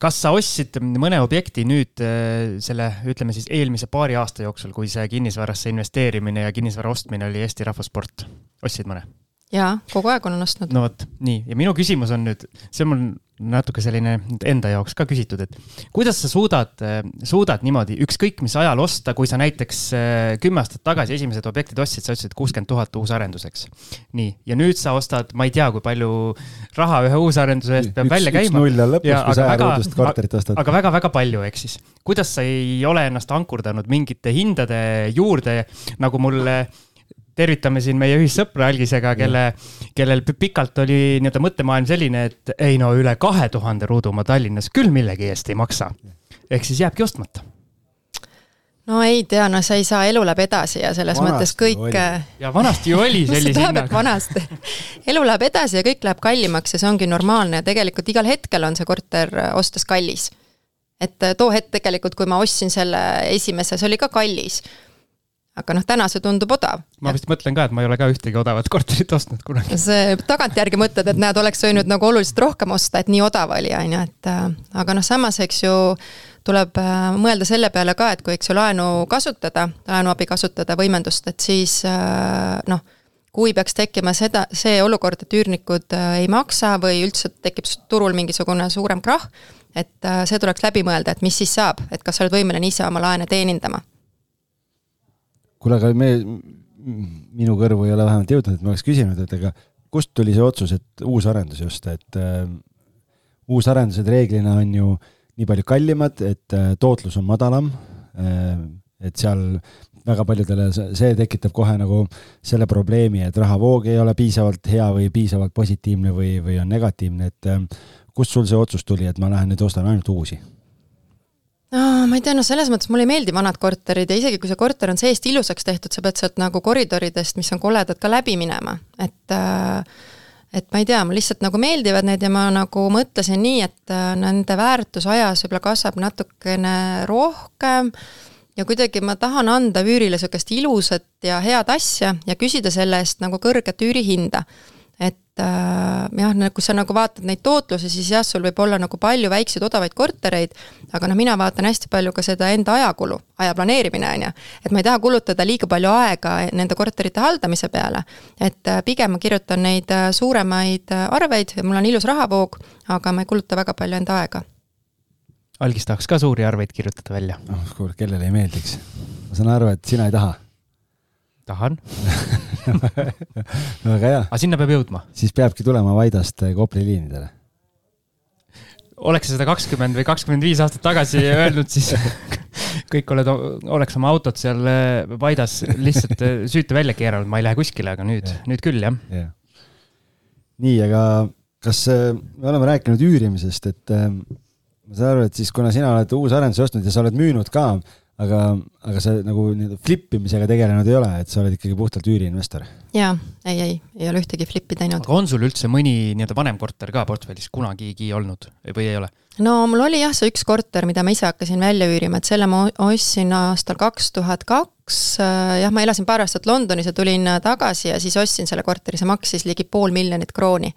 kas sa ostsid mõne objekti nüüd äh, selle, ütleme siis eelmise paari aasta jooksul, kui see kinnisvarasse investeerimine ja kinnisvara ostmine oli Eesti rahvasport, ostsid mõne? Jaa, kogu aeg olen ostnud. no vot, nii, ja minu küsimus on nüüd, see on mul natuke selline enda jaoks ka küsitud, et kuidas sa suudad, suudad niimoodi ükskõik mis ajal osta, kui sa näiteks äh, kümme aastat tagasi esimesed objektid ostsid, sa ütlesid kuuskümmend tuhat uusarenduseks. nii, ja nüüd sa ostad, ma ei tea, kui palju raha ühe uusarenduse eest peab üks, välja käima. null on lõpus, kui sa äärudest korterit ostad. aga väga-väga palju, ehk siis, kuidas sa ei ole ennast ankurdanud mingite hindade juurde, nagu mulle tervitame siin meie ühissõpra Algisega, kelle, kellel pikalt oli nii-öelda mõttemaailm selline, et ei no üle kahe tuhande ruudu ma Tallinnas küll millegi eest ei maksa. ehk siis jääbki ostmata no ei tea, no sa ei saa, elu läheb edasi ja selles vanasti mõttes kõik. ja vanasti ju oli sellise hinnaga. vanasti, elu läheb edasi ja kõik läheb kallimaks ja see ongi normaalne ja tegelikult igal hetkel on see korter ostes kallis. et too hetk tegelikult, kui ma ostsin selle esimese, see oli ka kallis aga noh, täna see tundub odav. ma vist mõtlen ka, et ma ei ole ka ühtegi odavat korterit ostnud kunagi. see tagantjärgi mõtled, et näed, oleks võinud nagu oluliselt rohkem osta, et nii odav oli, on ju, et äh, aga noh, samas eks ju tuleb äh, mõelda selle peale ka, et kui, eks ju, laenu kasutada, laenuabi kasutada, võimendust, et siis äh, noh, kui peaks tekkima seda, see olukord, et üürnikud ei maksa või üldse tekib turul mingisugune suurem krahh, et see tuleks läbi mõelda, et mis siis saab, et kas sa oled võimeline ise oma laene teenindama kuule, aga me, minu kõrvu ei ole vähemalt jõudnud, et ma oleks küsinud, et aga kust tuli see otsus, et uusarendus just, et äh, uusarendused reeglina on ju nii palju kallimad, et äh, tootlus on madalam äh,, et seal väga paljudele see tekitab kohe nagu selle probleemi, et rahavoog ei ole piisavalt hea või piisavalt positiivne või, või on negatiivne, et äh, kust sul see otsus tuli, et ma lähen nüüd ostan ainult uusi? No ma ei tea, no selles mõttes mulle ei meeldi vanad korterid ja isegi kui see korter on seest ilusaks tehtud, sa pead sealt nagu koridoridest, mis on koledad, ka läbi minema, et äh, et ma ei tea, mulle lihtsalt nagu meeldivad need ja ma nagu mõtlesin nii, et äh, nende väärtus ajas võib-olla kasvab natukene rohkem. Ja kuidagi ma tahan anda üürile niisugust ilusat ja head asja ja küsida selle eest nagu kõrget üürihinda. Et äh, jah, kui sa nagu vaatad neid tootlusi, siis jah, sul võib olla nagu palju väikseid odavaid kortereid, aga noh, mina vaatan hästi palju ka seda enda ajakulu, aja planeerimine, on ju. et ma ei taha kulutada liiga palju aega nende korterite haldamise peale. et äh, pigem ma kirjutan neid äh, suuremaid äh, arveid ja mul on ilus rahavoog, aga ma ei kuluta väga palju enda aega. algis tahaks ka suuri arveid kirjutada välja. noh, kuule, kellele ei meeldiks. ma saan aru, et sina ei taha tahan väga hea. aga sinna peab jõudma? siis peabki tulema Vaidast Kopli liinidele. oleks sa seda kakskümmend või kakskümmend viis aastat tagasi öelnud, siis kõik oled, oleks oma autot seal Vaidas äh, lihtsalt äh, süüte välja keeranud, ma ei lähe kuskile, aga nüüd, nüüd küll, jah ja.. nii, aga kas äh, me oleme rääkinud üürimisest, et ma saan aru, et siis kuna sina oled uusarendusi ostnud ja sa oled müünud ka, aga, aga sa nagu nii-öelda flip imisega tegelenud ei ole, et sa oled ikkagi puhtalt üüriinvestor? jaa, ei, ei, ei ole ühtegi flip'i teinud. aga on sul üldse mõni nii-öelda vanem korter ka portfellis kunagigi olnud või ei ole? no mul oli jah, see üks korter, mida ma ise hakkasin välja üürima, et selle ma ostsin aastal kaks tuhat kaks, jah, ma elasin paar aastat Londonis ja tulin tagasi ja siis ostsin selle korteri, see maksis ligi pool miljonit krooni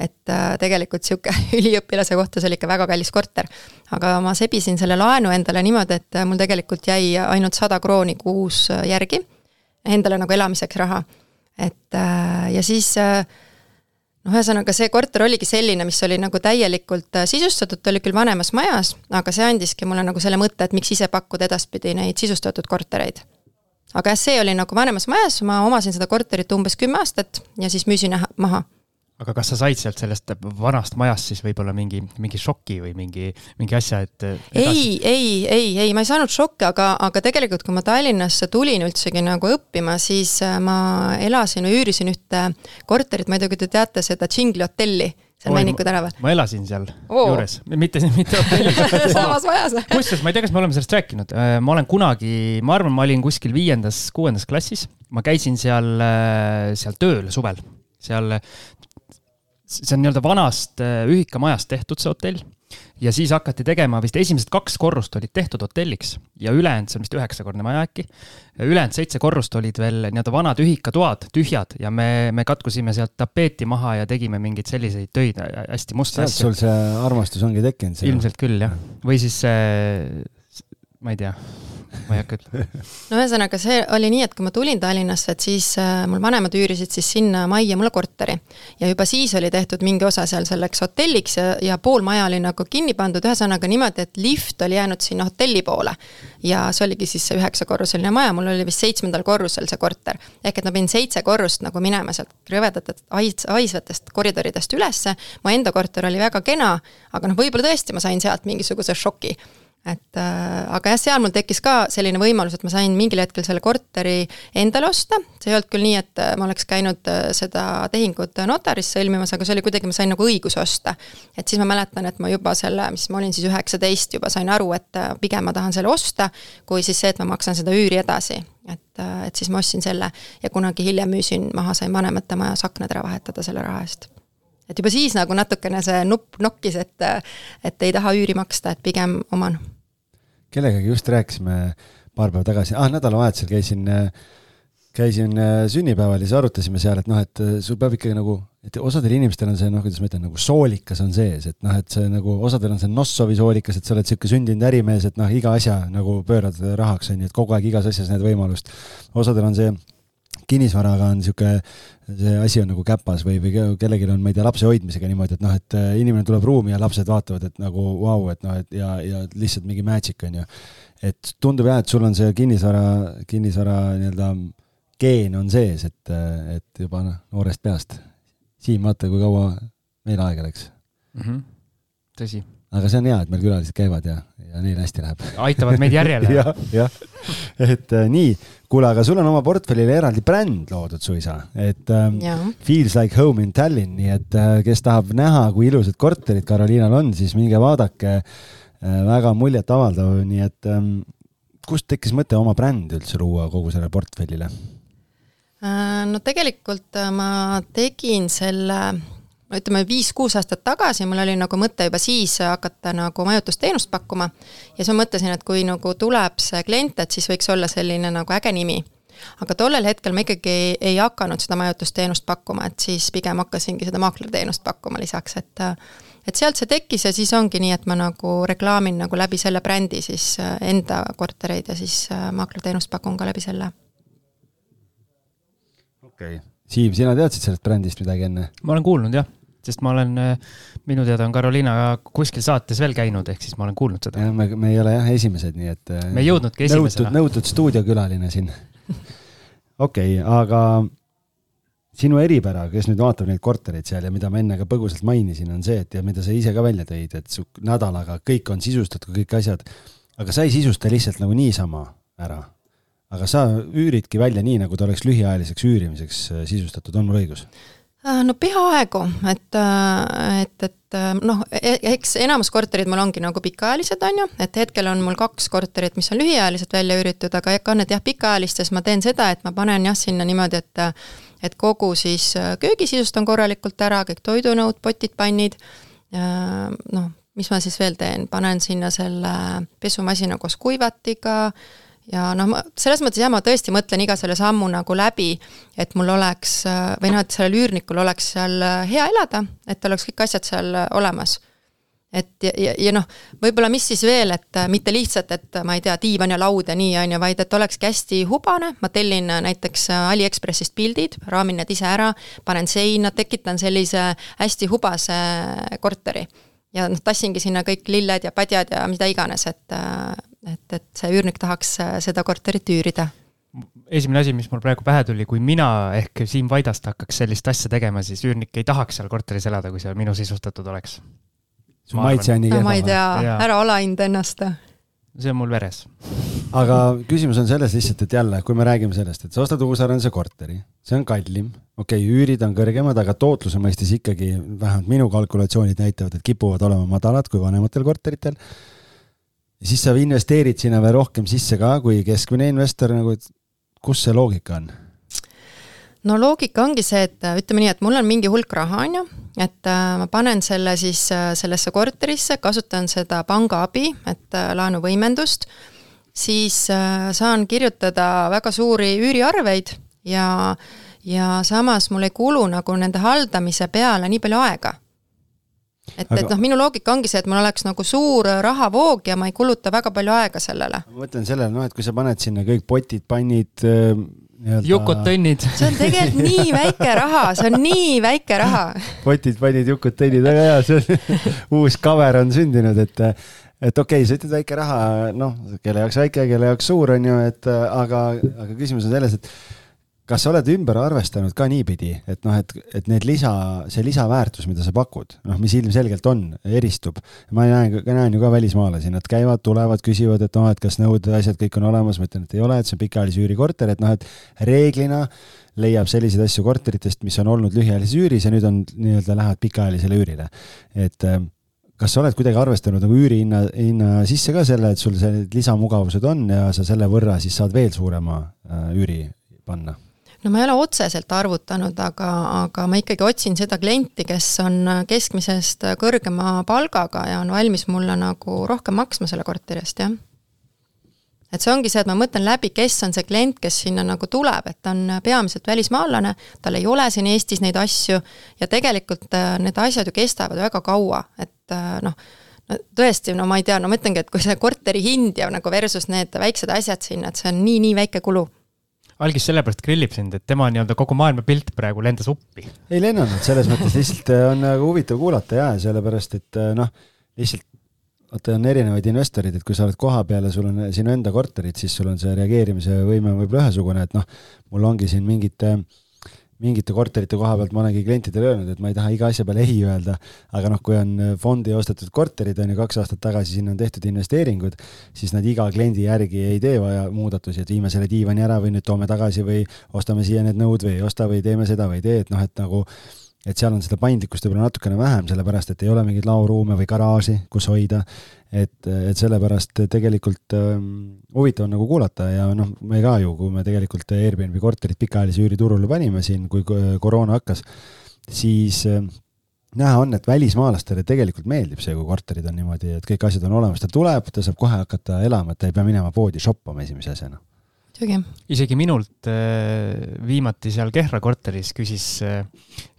et äh, tegelikult niisugune üliõpilase kohta see oli ikka väga kallis korter. aga ma sebisin selle laenu endale niimoodi, et äh, mul tegelikult jäi ainult sada krooni kuus äh, järgi, endale nagu elamiseks raha. et ja siis noh, ühesõnaga see korter oligi selline, mis oli nagu täielikult sisustatud, ta oli küll vanemas majas, aga see andiski mulle nagu selle mõtte, et miks ise pakkuda edaspidi neid sisustatud kortereid aga jah, see oli nagu vanemas majas, ma omasin seda korterit umbes kümme aastat ja siis müüsin maha aga kas sa said sealt sellest vanast majast siis võib-olla mingi, mingi šoki või mingi, mingi asja, et ei, ei, ei, ei, ma ei saanud šokki, aga, aga tegelikult, kui ma Tallinnasse tulin üldsegi nagu õppima, siis äh, ma elasin üürisin ühte korterit, ma ei tea, kui te teate seda Džingli hotelli seal Männiku tänaval. ma elasin seal Oo. juures, mitte, mitte hotellis samas majas. Kusjuures ma ei tea, kas me oleme sellest rääkinud, äh, ma olen kunagi, ma arvan, ma olin kuskil viiendas, kuuendas klassis, ma käisin seal, äh, seal tööl suvel. Seal see on nii-öelda vanast äh, ühikamajast tehtud, see hotell. ja siis hakati tegema, vist esimesed kaks korrust olid tehtud hotelliks ja ülejäänud, see on vist üheksakordne maja äkki. ülejäänud seitse korrust olid veel nii-öelda vanad ühikatoad, tühjad ja me, me katkusime sealt tapeeti maha ja tegime mingeid selliseid töid, hästi musta asja. sealt sul see armastus ongi tekkinud? ilmselt küll jah, või siis see, ma ei tea ma ei hakka ütlema. no ühesõnaga, see oli nii, et kui ma tulin Tallinnasse, et siis äh, mul vanemad üürisid siis sinna majja mulle korteri. ja juba siis oli tehtud mingi osa seal selleks hotelliks ja, ja pool maja oli nagu kinni pandud, ühesõnaga niimoodi, et lift oli jäänud sinna hotelli poole. ja see oligi siis see üheksakorruseline maja, mul oli vist seitsmendal korrusel see korter. ehk et ma pidin seitse korrust nagu minema sealt rõvedatest hais-, haisvatest koridoridest ülesse, mu enda korter oli väga kena, aga noh, võib-olla tõesti ma sain sealt mingisuguse šoki et äh, aga jah, seal mul tekkis ka selline võimalus, et ma sain mingil hetkel selle korteri endale osta, see ei olnud küll nii, et äh, ma oleks käinud äh, seda tehingut notaris sõlmimas, aga see oli kuidagi, ma sain nagu õiguse osta. et siis ma mäletan, et ma juba selle, mis ma olin siis üheksateist, juba sain aru, et pigem ma tahan selle osta, kui siis see, et ma maksan seda üüri edasi. et, et siis ma ostsin selle ja kunagi hiljem müüsin maha, sain vanemate majas aknad ära vahetada selle raha eest et juba siis nagu natukene see nupp nokkis, et, et ei taha üüri maksta, et pigem oman. Kellegagi just rääkisime paar päeva tagasi, ah nädalavahetusel käisin, käisin sünnipäeval ja siis arutasime seal, et noh, et sul peab ikkagi nagu, et osadel inimestel on see noh, kuidas ma ütlen, nagu soolikas on sees, et noh, et see nagu osadel on see Nossovi soolikas, et sa oled niisugune sündinud ärimees, et noh, iga asja nagu pöörad rahaks, on ju, et kogu aeg igas asjas näed võimalust. osadel on see kinnisvaraga on niisugune, see asi on nagu käpas või, või kellelgi on, ma ei tea, lapse hoidmisega niimoodi, et noh, et äh, inimene tuleb ruumi ja lapsed vaatavad, et nagu vau wow,, et noh, et ja, ja lihtsalt mingi magic on ju. et tundub jah, et sul on see kinnisvara, kinnisvara nii-öelda geen on sees, et, et juba noh, noorest peast. Siim, vaata, kui kaua meil aega läks mm. -hmm. tõsi aga see on hea, et meil külalised käivad ja, ja neil hästi läheb. aitavad meid järjele jah, jah, et äh, nii, kuule, aga sul on oma portfellile eraldi bränd loodud suisa, et ähm, Feels like home in Tallinn, nii et äh, kes tahab näha, kui ilusad korterid Karoliinal on, siis minge vaadake äh,. väga muljetavaldav, nii et ähm, kust tekkis mõte oma brändi üldse luua kogu sellele portfellile? Äh, no tegelikult äh, ma tegin selle ütleme, viis-kuus aastat tagasi mul oli nagu mõte juba siis hakata nagu majutusteenust pakkuma ja siis ma mõtlesin, et kui nagu tuleb see klient, et siis võiks olla selline nagu äge nimi. aga tollel hetkel ma ikkagi ei, ei hakanud seda majutusteenust pakkuma, et siis pigem hakkasingi seda maaklerteenust pakkuma lisaks, et et sealt see tekkis ja siis ongi nii, et ma nagu reklaamin nagu läbi selle brändi siis enda kortereid ja siis maaklerteenust pakun ka läbi selle. okei okay., Siim, sina teadsid sellest brändist midagi enne? ma olen kuulnud jah sest ma olen, minu teada on Carolina kuskil saates veel käinud, ehk siis ma olen kuulnud seda. me, me ei ole jah esimesed, nii et. me ei jõudnudki esimesena. nõutud stuudiokülaline siin. okei okay,, aga sinu eripära, kes nüüd vaatab neid kortereid seal ja mida ma enne ka põgusalt mainisin, on see, et ja mida sa ise ka välja tõid, et su nädalaga kõik on sisustatud, kõik asjad, aga sa ei sisusta lihtsalt nagu niisama ära. aga sa üüridki välja nii, nagu ta oleks lühiajaliseks üürimiseks äh, sisustatud, on mul õigus? Äh, no peaaegu, et, äh, et, et äh, noh, e-, eks enamus korterid mul ongi nagu pikaajalised, on ju, et hetkel on mul kaks korterit, mis on lühiajaliselt välja üüritud, aga on, et jah, pikaajalistes ma teen seda, et ma panen jah, sinna niimoodi, et et kogu siis köögi sisustan korralikult ära, kõik toidunõud, potid, pannid, noh, mis ma siis veel teen, panen sinna selle pesumasina koos kuivatiga, ja noh, ma selles mõttes jah, ma tõesti mõtlen iga selle sammu nagu läbi, et mul oleks või noh, et sellel üürnikul oleks seal hea elada, et oleks kõik asjad seal olemas. et ja, ja, ja noh, võib-olla mis siis veel, et mitte lihtsalt, et ma ei tea, diivan ja laud ja nii, on ju, vaid et olekski hästi hubane, ma tellin näiteks Aliekspressist pildid, raamin need ise ära, panen seina, tekitan sellise hästi hubase korteri ja noh, tassingi sinna kõik lilled ja padjad ja mida iganes, et et, et see üürnik tahaks äh, seda korterit üürida. esimene asi, mis mul praegu pähe tuli, kui mina ehk Siim Vaidast hakkaks sellist asja tegema, siis üürnik ei tahaks seal korteris elada, kui see minu sisustatud oleks. su maitse on nii kehva ma ei tea, ära alahinda ennast. see on mul veres. aga küsimus on selles lihtsalt, et jälle, kui me räägime sellest, et sa ostad Uus-Arenduse korteri, see on kallim, okei okay,, üürid on kõrgemad, aga tootluse mõistes ikkagi vähemalt minu kalkulatsioonid näitavad, et kipuvad olema madalad kui vanematel korteritel. Ja siis sa investeerid sinna veel rohkem sisse ka kui keskmine investor nagu, et kus see loogika on? no loogika ongi see, et äh, ütleme nii, et mul on mingi hulk raha, on ju, et äh, ma panen selle siis äh, sellesse korterisse, kasutan seda panga abi, et laenuvõimendust, siis saan kirjutada väga suuri üüriarveid ja, ja samas mul ei kulu nagu nende haldamise peale nii palju aega et Aga..., et noh, minu loogika ongi see, et mul oleks nagu suur rahavoog ja ma ei kuluta väga palju aega sellele. ma mõtlen sellele, noh, et kui sa paned sinna kõik potid, pannid jukut-tõnnid. see on tegelikult nii väike raha, see on nii väike raha. potid, pannid, jukut-tõnnid, väga hea, see on uus cover on sündinud, et et okei okay,, sa ütled väike raha, noh, kelle jaoks väike, kelle jaoks suur, on ju, et aga, aga küsimus on selles, et kas sa oled ümber arvestanud ka niipidi, et noh, et, et need lisa, see lisaväärtus, mida sa pakud, noh, mis ilmselgelt on, eristub. ma näen, näen ju ka välismaalasi, nad käivad, tulevad, küsivad, et noh, et kas nõuded, asjad kõik on olemas, ma ütlen, et ei ole, et see on pikaajalise üürikorter, et noh, et reeglina leiab selliseid asju korteritest, mis on olnud lühiajalises üüris ja nüüd on nii-öelda lähevad pikaajalisele üürile. et äh, kas sa oled kuidagi arvestanud nagu üürihinna, hinna sisse ka selle, et sul sellised lisamugavused on ja sa selle võrra siis saad veel suurema äh, üüri panna? No ma ei ole otseselt arvutanud, aga, aga ma ikkagi otsin seda klienti, kes on keskmisest kõrgema palgaga ja on valmis mulle nagu rohkem maksma selle korteri eest, jah. et see ongi see, et ma mõtlen läbi, kes on see klient, kes sinna nagu tuleb, et ta on peamiselt välismaalane, tal ei ole siin Eestis neid asju ja tegelikult äh, need asjad ju kestavad väga kaua, et äh, noh, no tõesti, no ma ei tea, no ma ütlengi, et kui see korteri hind ja nagu versus need väiksed asjad sinna, et see on nii-nii väike kulu algis sellepärast grillib sind, et tema nii-öelda kogu maailma pilt praegu lendas uppi. ei lennanud, selles mõttes lihtsalt äh, on nagu huvitav kuulata ja sellepärast, et äh, noh, lihtsalt vaata, on erinevaid investoreid, et kui sa oled kohapeal ja sul on sinu enda korterid, siis sul on see reageerimise võime võib-olla ühesugune, et noh, mul ongi siin mingid äh, mingite korterite koha pealt ma olengi klientidele öelnud, et ma ei taha iga asja peale ei öelda, aga noh, kui on fondi ostetud korterid, on ju, kaks aastat tagasi sinna on tehtud investeeringud, siis nad iga kliendi järgi ei tee vaja muudatusi, et viime selle diivani ära või nüüd toome tagasi või ostame siia need nõud või ei osta või teeme seda või ei tee, et noh, et nagu et seal on seda paindlikkust võib-olla natukene vähem, sellepärast et ei ole mingeid laoruume või garaaži, kus hoida et, et sellepärast tegelikult ähm, huvitav on nagu kuulata ja noh, me ka ju, kui me tegelikult Airbnb korterit pikaajalise üüri turule panime siin, kui koroona hakkas, siis äh, näha on, et välismaalastele tegelikult meeldib see, kui korterid on niimoodi, et kõik asjad on olemas, ta tuleb, ta saab kohe hakata elama, et ta ei pea minema poodi shoppama esimese asjana. Isegi minult äh, viimati seal Kehra korteris küsis, äh,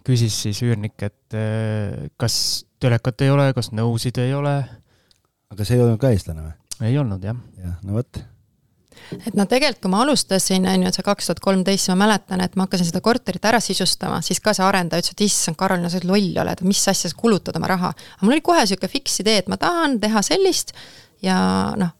küsis siis üürnik, et äh, kas telekat ei ole, kas nõusid ei ole aga see ei olnud ka eestlane või? ei olnud jah. jah, no vot et noh, tegelikult kui ma alustasin, on ju, et see kaks tuhat kolmteist, ma mäletan, et ma hakkasin seda korterit ära sisustama, siis ka see arendaja ütles, et issand, Karol, no sa loll oled, mis asja sa kulutad oma raha. aga mul oli kohe niisugune fiks idee, et ma tahan teha sellist ja noh,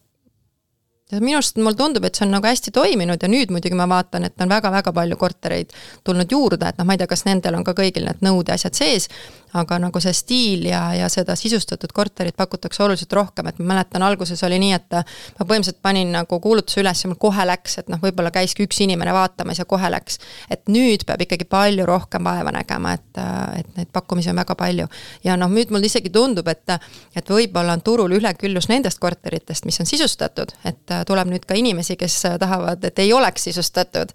ja minu arust mulle tundub, et see on nagu hästi toiminud ja nüüd muidugi ma vaatan, et on väga-väga palju kortereid tulnud juurde, et noh, ma ei tea, kas nendel on ka kõigil need nõudeasjad sees, aga nagu see stiil ja, ja seda sisustatud korterit pakutakse oluliselt rohkem, et ma mäletan, alguses oli nii, et ma põhimõtteliselt panin nagu kuulutuse üles ja mul kohe läks, et noh, võib-olla käiski üks inimene vaatamas ja kohe läks. et nüüd peab ikkagi palju rohkem vaeva nägema, et, et neid pakkumisi on väga palju. ja noh, nüüd mulle isegi tundub, et, et võib-olla on turul üleküllus nendest korteritest, mis on sisustatud, et tuleb nüüd ka inimesi, kes tahavad, et ei oleks sisustatud.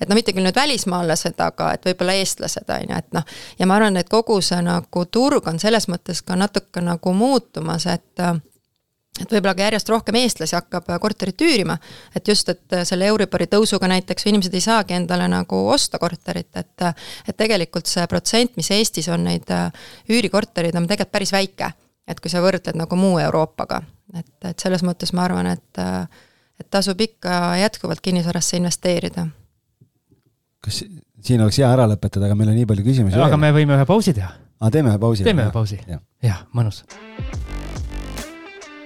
Et no mitte küll nüüd välismaalased, aga et võib-olla eestlased, on ju, et noh, ja ma arvan, et kogu see nagu turg on selles mõttes ka natuke nagu muutumas, et et võib-olla ka järjest rohkem eestlasi hakkab korterit üürima, et just, et selle Euribori tõusuga näiteks inimesed ei saagi endale nagu osta korterit, et et tegelikult see protsent, mis Eestis on neid üürikorterid, on tegelikult päris väike. et kui sa võrdled nagu muu Euroopaga, et, et selles mõttes ma arvan, et et tasub ikka jätkuvalt kinnisvarasse investeerida kas siin oleks hea ära lõpetada, aga meil on nii palju küsimusi. aga me võime ühe pausi teha. aa, teeme ühe pausi. teeme ühe pausi ja., jah, mõnus.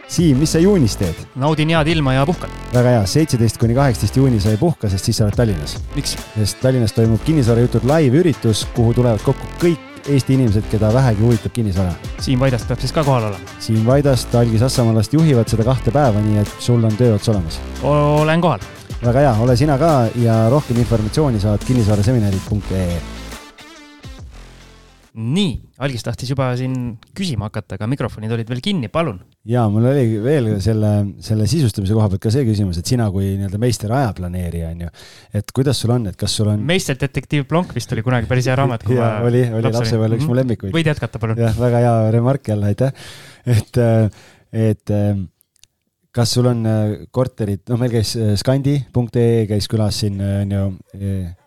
Siim, mis sa juunis teed? naudin head ilma ja puhkan. väga hea, seitseteist kuni kaheksateist juuni sa ei puhka, sest siis sa oled Tallinnas. miks? sest Tallinnas toimub kinnisvarajutud live-üritus, kuhu tulevad kokku kõik Eesti inimesed, keda vähegi huvitab kinnisvara. Siim Vaidast peab siis ka kohal olema? Siim Vaidast, Algis Assamaalast juhivad seda kahte päeva, nii et sul on töö ots olemas. olen kohal. väga hea, ole sina ka ja rohkem informatsiooni saad kinnisvaraseminarid.ee nii, Algis tahtis juba siin küsima hakata, aga mikrofonid olid veel kinni, palun. Ja mul oli veel selle, selle sisustamise koha pealt ka see küsimus, et sina kui nii-öelda meister ajaplaneerija on ju, et kuidas sul on, et kas sul on. meisterdetektiiv Plonk vist oli kunagi päris hea raamat. ja oli, oli lapsepõlve üks mu lemmikuid. võid jätkata, palun. jah, väga hea remark jälle, aitäh. et, et kas sul on korterid, noh, meil käis skandi.ee käis külas siin on ju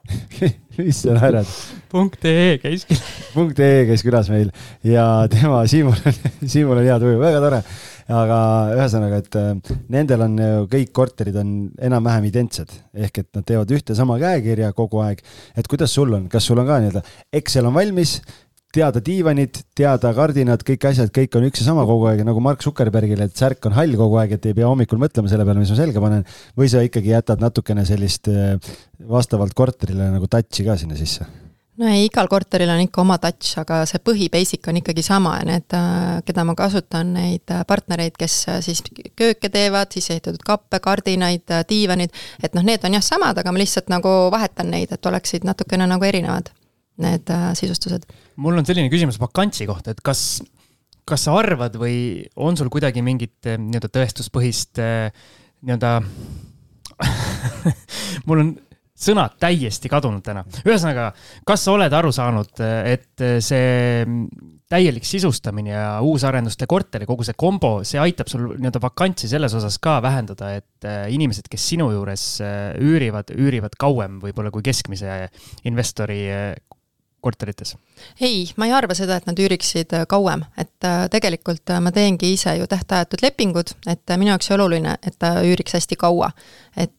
mis sa naerad? punkt ee käis külas. punkt ee käis külas meil ja tema, Siimul on, Siimul on hea tuju, väga tore. Aga ühesõnaga, et äh, nendel on ju kõik korterid on enam-vähem identsed, ehk et nad teevad ühte sama käekirja kogu aeg. et kuidas sul on, kas sul on ka nii-öelda Excel on valmis, teada diivanid, teada kardinad, kõik asjad, kõik on üks ja sama kogu aeg, nagu Mark Zuckerbergil, et särk on hall kogu aeg, et ei pea hommikul mõtlema selle peale, mis ma selga panen. või sa ikkagi jätad natukene sellist äh, vastavalt korterile nagu touch'i ka sinna sisse? No ei, igal korteril on ikka oma touch, aga see põhi-basic on ikkagi sama ja need, äh, keda ma kasutan, neid äh, partnereid, kes siis kööke teevad, sisseehitatud kappe, kardinaid, diivanid, et noh, need on jah samad, aga ma lihtsalt nagu vahetan neid, et oleksid natukene nagu erinevad need äh, sisustused. mul on selline küsimus vakantsi kohta, et kas, kas sa arvad või on sul kuidagi mingit äh, nii-öelda tõestuspõhist äh, nii-öelda mul on sõnad täiesti kadunud täna. ühesõnaga, kas sa oled aru saanud, et see täielik sisustamine ja uusarenduste korteri, kogu see kombo, see aitab sul nii-öelda vakantsi selles osas ka vähendada, et inimesed, kes sinu juures üürivad, üürivad kauem võib-olla kui keskmise investori korterites? ei, ma ei arva seda, et nad üüriksid äh, kauem, et äh, tegelikult äh, ma teengi ise ju tähtajatud lepingud, et minu jaoks oluline, et ta üüriks hästi kaua. et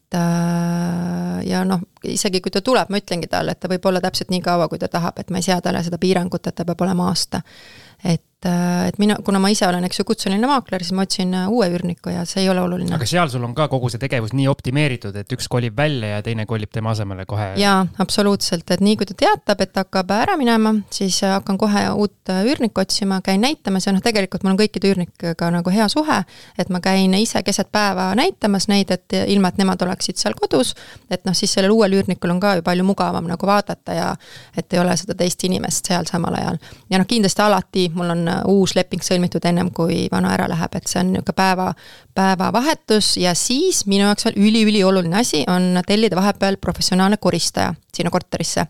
ja noh, isegi kui ta tuleb, ma ütlengi talle, et ta võib olla täpselt nii kaua, kui ta tahab, et ma ei sea talle seda piirangut, et ta peab olema aasta. et et, et mina, kuna ma ise olen, eks ju, kutseline maakler, siis ma otsin äh, uue üürniku ja see ei ole oluline. aga seal sul on ka kogu see tegevus nii optimeeritud, et üks kolib välja ja teine kolib tema asemele kohe? jaa, absoluutselt, et nii kui ta teatab, et hakkab ära minema, siis äh, hakkan kohe uut äh, üürnikku otsima, käin näitamas ja noh, tegelikult mul on kõikide üürnikega nagu hea suhe, et ma käin ise keset päeva näitamas neid, et ilma, et nemad oleksid seal kodus, et noh, siis sellel uuel üürnikul on ka ju palju mugavam nagu vaadata ja et ei ole seda teist inimest seal samal ajal. ja noh, kindlasti alati mul on uus leping sõlmitud ennem, kui vana ära läheb, et see on niisugune päeva, päevavahetus ja siis minu jaoks veel üliülioluline asi on tellida vahepeal professionaalne koristaja sinna korterisse.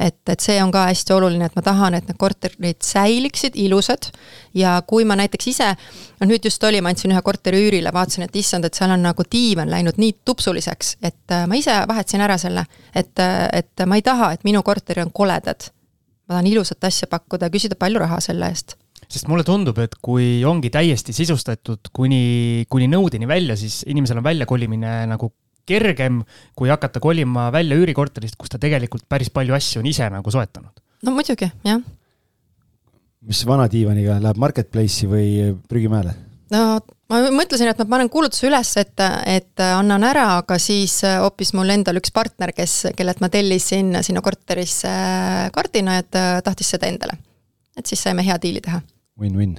et, et see on ka hästi oluline, et ma tahan, et need korterid säiliksid ilusad. Ja kui ma näiteks ise, no nüüd just oli, ma andsin ühe korteri üürile, vaatasin, et issand, et seal on nagu diivan läinud nii tupsuliseks, et äh, ma ise vahetasin ära selle, et, äh, et ma ei taha, et minu korteril on koledad. Ma tahan ilusat asja pakkuda ja küsida palju raha selle eest sest mulle tundub, et kui ongi täiesti sisustatud kuni, kuni nõudeni välja, siis inimesel on väljakolimine nagu kergem, kui hakata kolima välja üürikorterist, kus ta tegelikult päris palju asju on ise nagu soetanud. no muidugi, jah. mis vana diivaniga, läheb Marketplace'i või prügimäele? no ma mõtlesin, et ma panen kuulutuse üles, et, et annan ära, aga siis hoopis mul endal üks partner, kes, kellelt ma tellisin sinna korterisse kardina, et tahtis seda endale. et siis saime hea diili teha Win-win.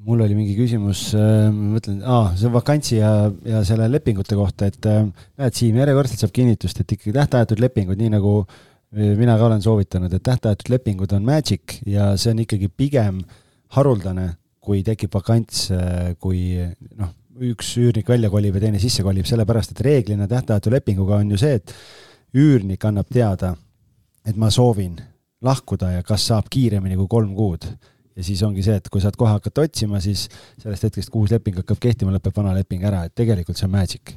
mul oli mingi küsimus, äh, ma mõtlen, aa, see vakantsi ja, ja selle lepingute kohta, et äh, näed, Siim, järjekordselt saab kinnitust, et ikkagi tähtajatud lepingud, nii nagu äh, mina ka olen soovitanud, et tähtajatud lepingud on magic ja see on ikkagi pigem haruldane, kui tekib vakants, kui noh, üks üürnik välja kolib ja teine sisse kolib, sellepärast et reeglina tähtajatu lepinguga on ju see, et üürnik annab teada, et ma soovin lahkuda ja kas saab kiiremini kui kolm kuud ja siis ongi see, et kui saad kohe hakata otsima, siis sellest hetkest, kui uus leping hakkab kehtima, lõpeb vana leping ära, et tegelikult see on magic.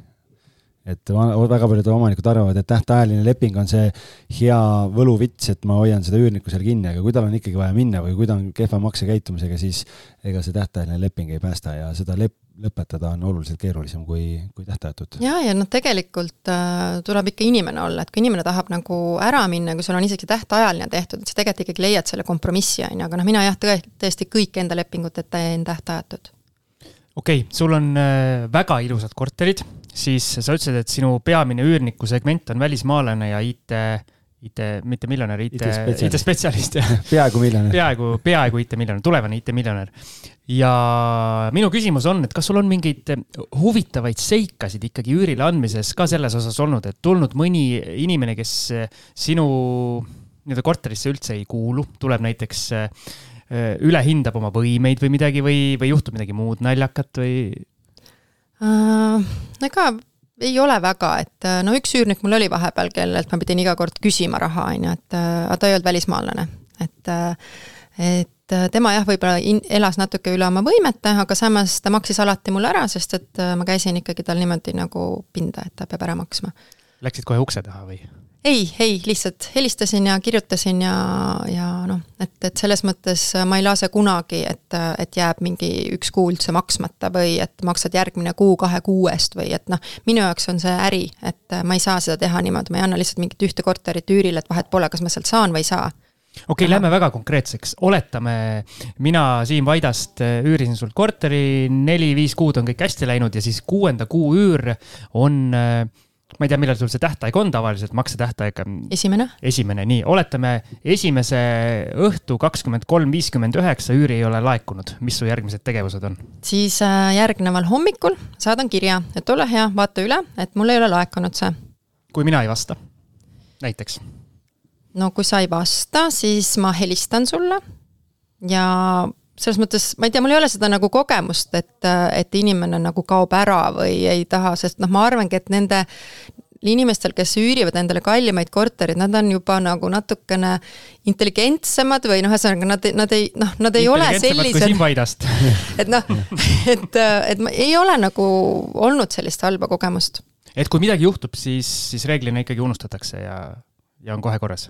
Et väga paljud omanikud arvavad, et tähtajaline leping on see hea võluvits, et ma hoian seda üürnikku seal kinni, aga kui tal on ikkagi vaja minna või kui ta on kehva maksekäitumisega, siis ega see tähtajaline leping ei päästa ja seda lep-, lõpetada on oluliselt keerulisem kui, kui tähtajatud. ja, ja noh, tegelikult äh, tuleb ikka inimene olla, et kui inimene tahab nagu ära minna, kui sul on isegi tähtajaline tehtud, et sa tegelikult ikkagi leiad selle kompromissi, on ju, aga noh, mina jah, tõesti kõik enda lepingud teen tähtajatud okei okay,, sul on äh, väga ilusad korterid, siis sa ütlesid, et sinu peamine üürniku segment on välismaalane ja IT, IT, mitte miljonär, IT, IT-spetsialist, jah. peaaegu miljonär. peaaegu, peaaegu IT-miljonär, tulevane IT-miljonär. ja minu küsimus on, et kas sul on mingeid huvitavaid seikasid ikkagi üürile andmises ka selles osas olnud, et tulnud mõni inimene, kes sinu nii-öelda korterisse üldse ei kuulu, tuleb näiteks Äh, ülehindab oma võimeid või midagi või, või juhtub midagi muud naljakat või? Ega ei ole väga, et äh, no üks üürnik mul oli vahepeal, kellelt ma pidin iga kord küsima raha, on ju, et äh, aga ta ei olnud välismaalane, et et tema jah, võib-olla in-, elas natuke üle oma võimete, aga samas ta maksis alati mulle ära, sest et ma käisin ikkagi tal niimoodi nagu pinda, et ta peab ära maksma. Läksid kohe ukse taha või? Ei, ei, lihtsalt helistasin ja kirjutasin ja, ja noh, et, et selles mõttes ma ei lase kunagi, et, et jääb mingi üks kuu üldse maksmata või et maksad järgmine kuu kahe kuu eest või et noh, minu jaoks on see äri, et ma ei saa seda teha niimoodi, ma ei anna lihtsalt mingit ühte korterit üürile, et vahet pole, kas ma sealt saan või ei saa. Okei okay,, lähme väga konkreetseks, oletame, mina Siim Vaidast üürisin sult korteri, neli-viis kuud on kõik hästi läinud ja siis kuuenda kuu üür on äh, ma ei tea, millal sul see tähtaeg on tavaliselt, maksetähtaeg? esimene. esimene, nii, oletame esimese õhtu kakskümmend kolm, viiskümmend üheksa üüri ei ole laekunud, mis su järgmised tegevused on? siis äh, järgneval hommikul saadan kirja, et ole hea, vaata üle, et mul ei ole laekunud see. kui mina ei vasta, näiteks? no kui sa ei vasta, siis ma helistan sulle ja selles mõttes, ma ei tea, mul ei ole seda nagu kogemust, et, et inimene nagu kaob ära või ei taha, sest noh, ma arvangi, et nende inimestel, kes üürivad endale kallimaid korterid, nad on juba nagu natukene intelligentsemad või noh, ühesõnaga nad, nad ei, noh, nad ei ole sellised. et noh, et, et ma ei ole nagu olnud sellist halba kogemust. et kui midagi juhtub, siis, siis reeglina ikkagi unustatakse ja, ja on kohe korras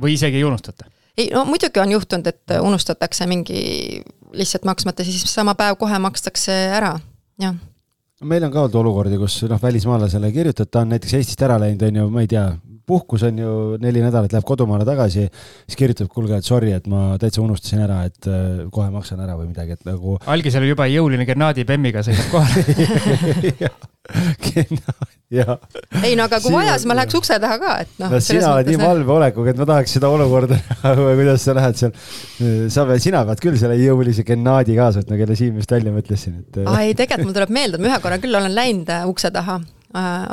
või isegi ei unustata ei no muidugi on juhtunud, et unustatakse mingi lihtsalt maksmata, siis sama päev kohe makstakse ära, jah. Meil on ka olnud olukordi, kus noh, välismaalasele kirjutad, ta on näiteks Eestist ära läinud, on ju, ma ei tea, puhkus on ju neli nädalat, läheb kodumaale tagasi, siis kirjutab, kuulge, et sorry, et ma täitsa unustasin ära, et äh, kohe maksan ära või midagi, et nagu. algisel oli juba jõuline Gennadi Bemmiga sõidab kohale jah. ei no aga kui vaja, siis ma läheks ukse taha ka, et noh no,. sina oled nii valveolekuga, et ma tahaks seda olukorda näha kuidas sa lähed seal. sa pead, sina pead küll selle jõulise Gennadi kaasa võtma, kelle Siim just välja mõtlesin, et. aa ei, tegelikult mul tuleb meelde, et ma ühe korra küll olen läinud äh, ukse taha Äh,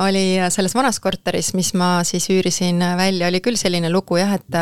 oli selles vanas korteris, mis ma siis üürisin välja, oli küll selline lugu jah, et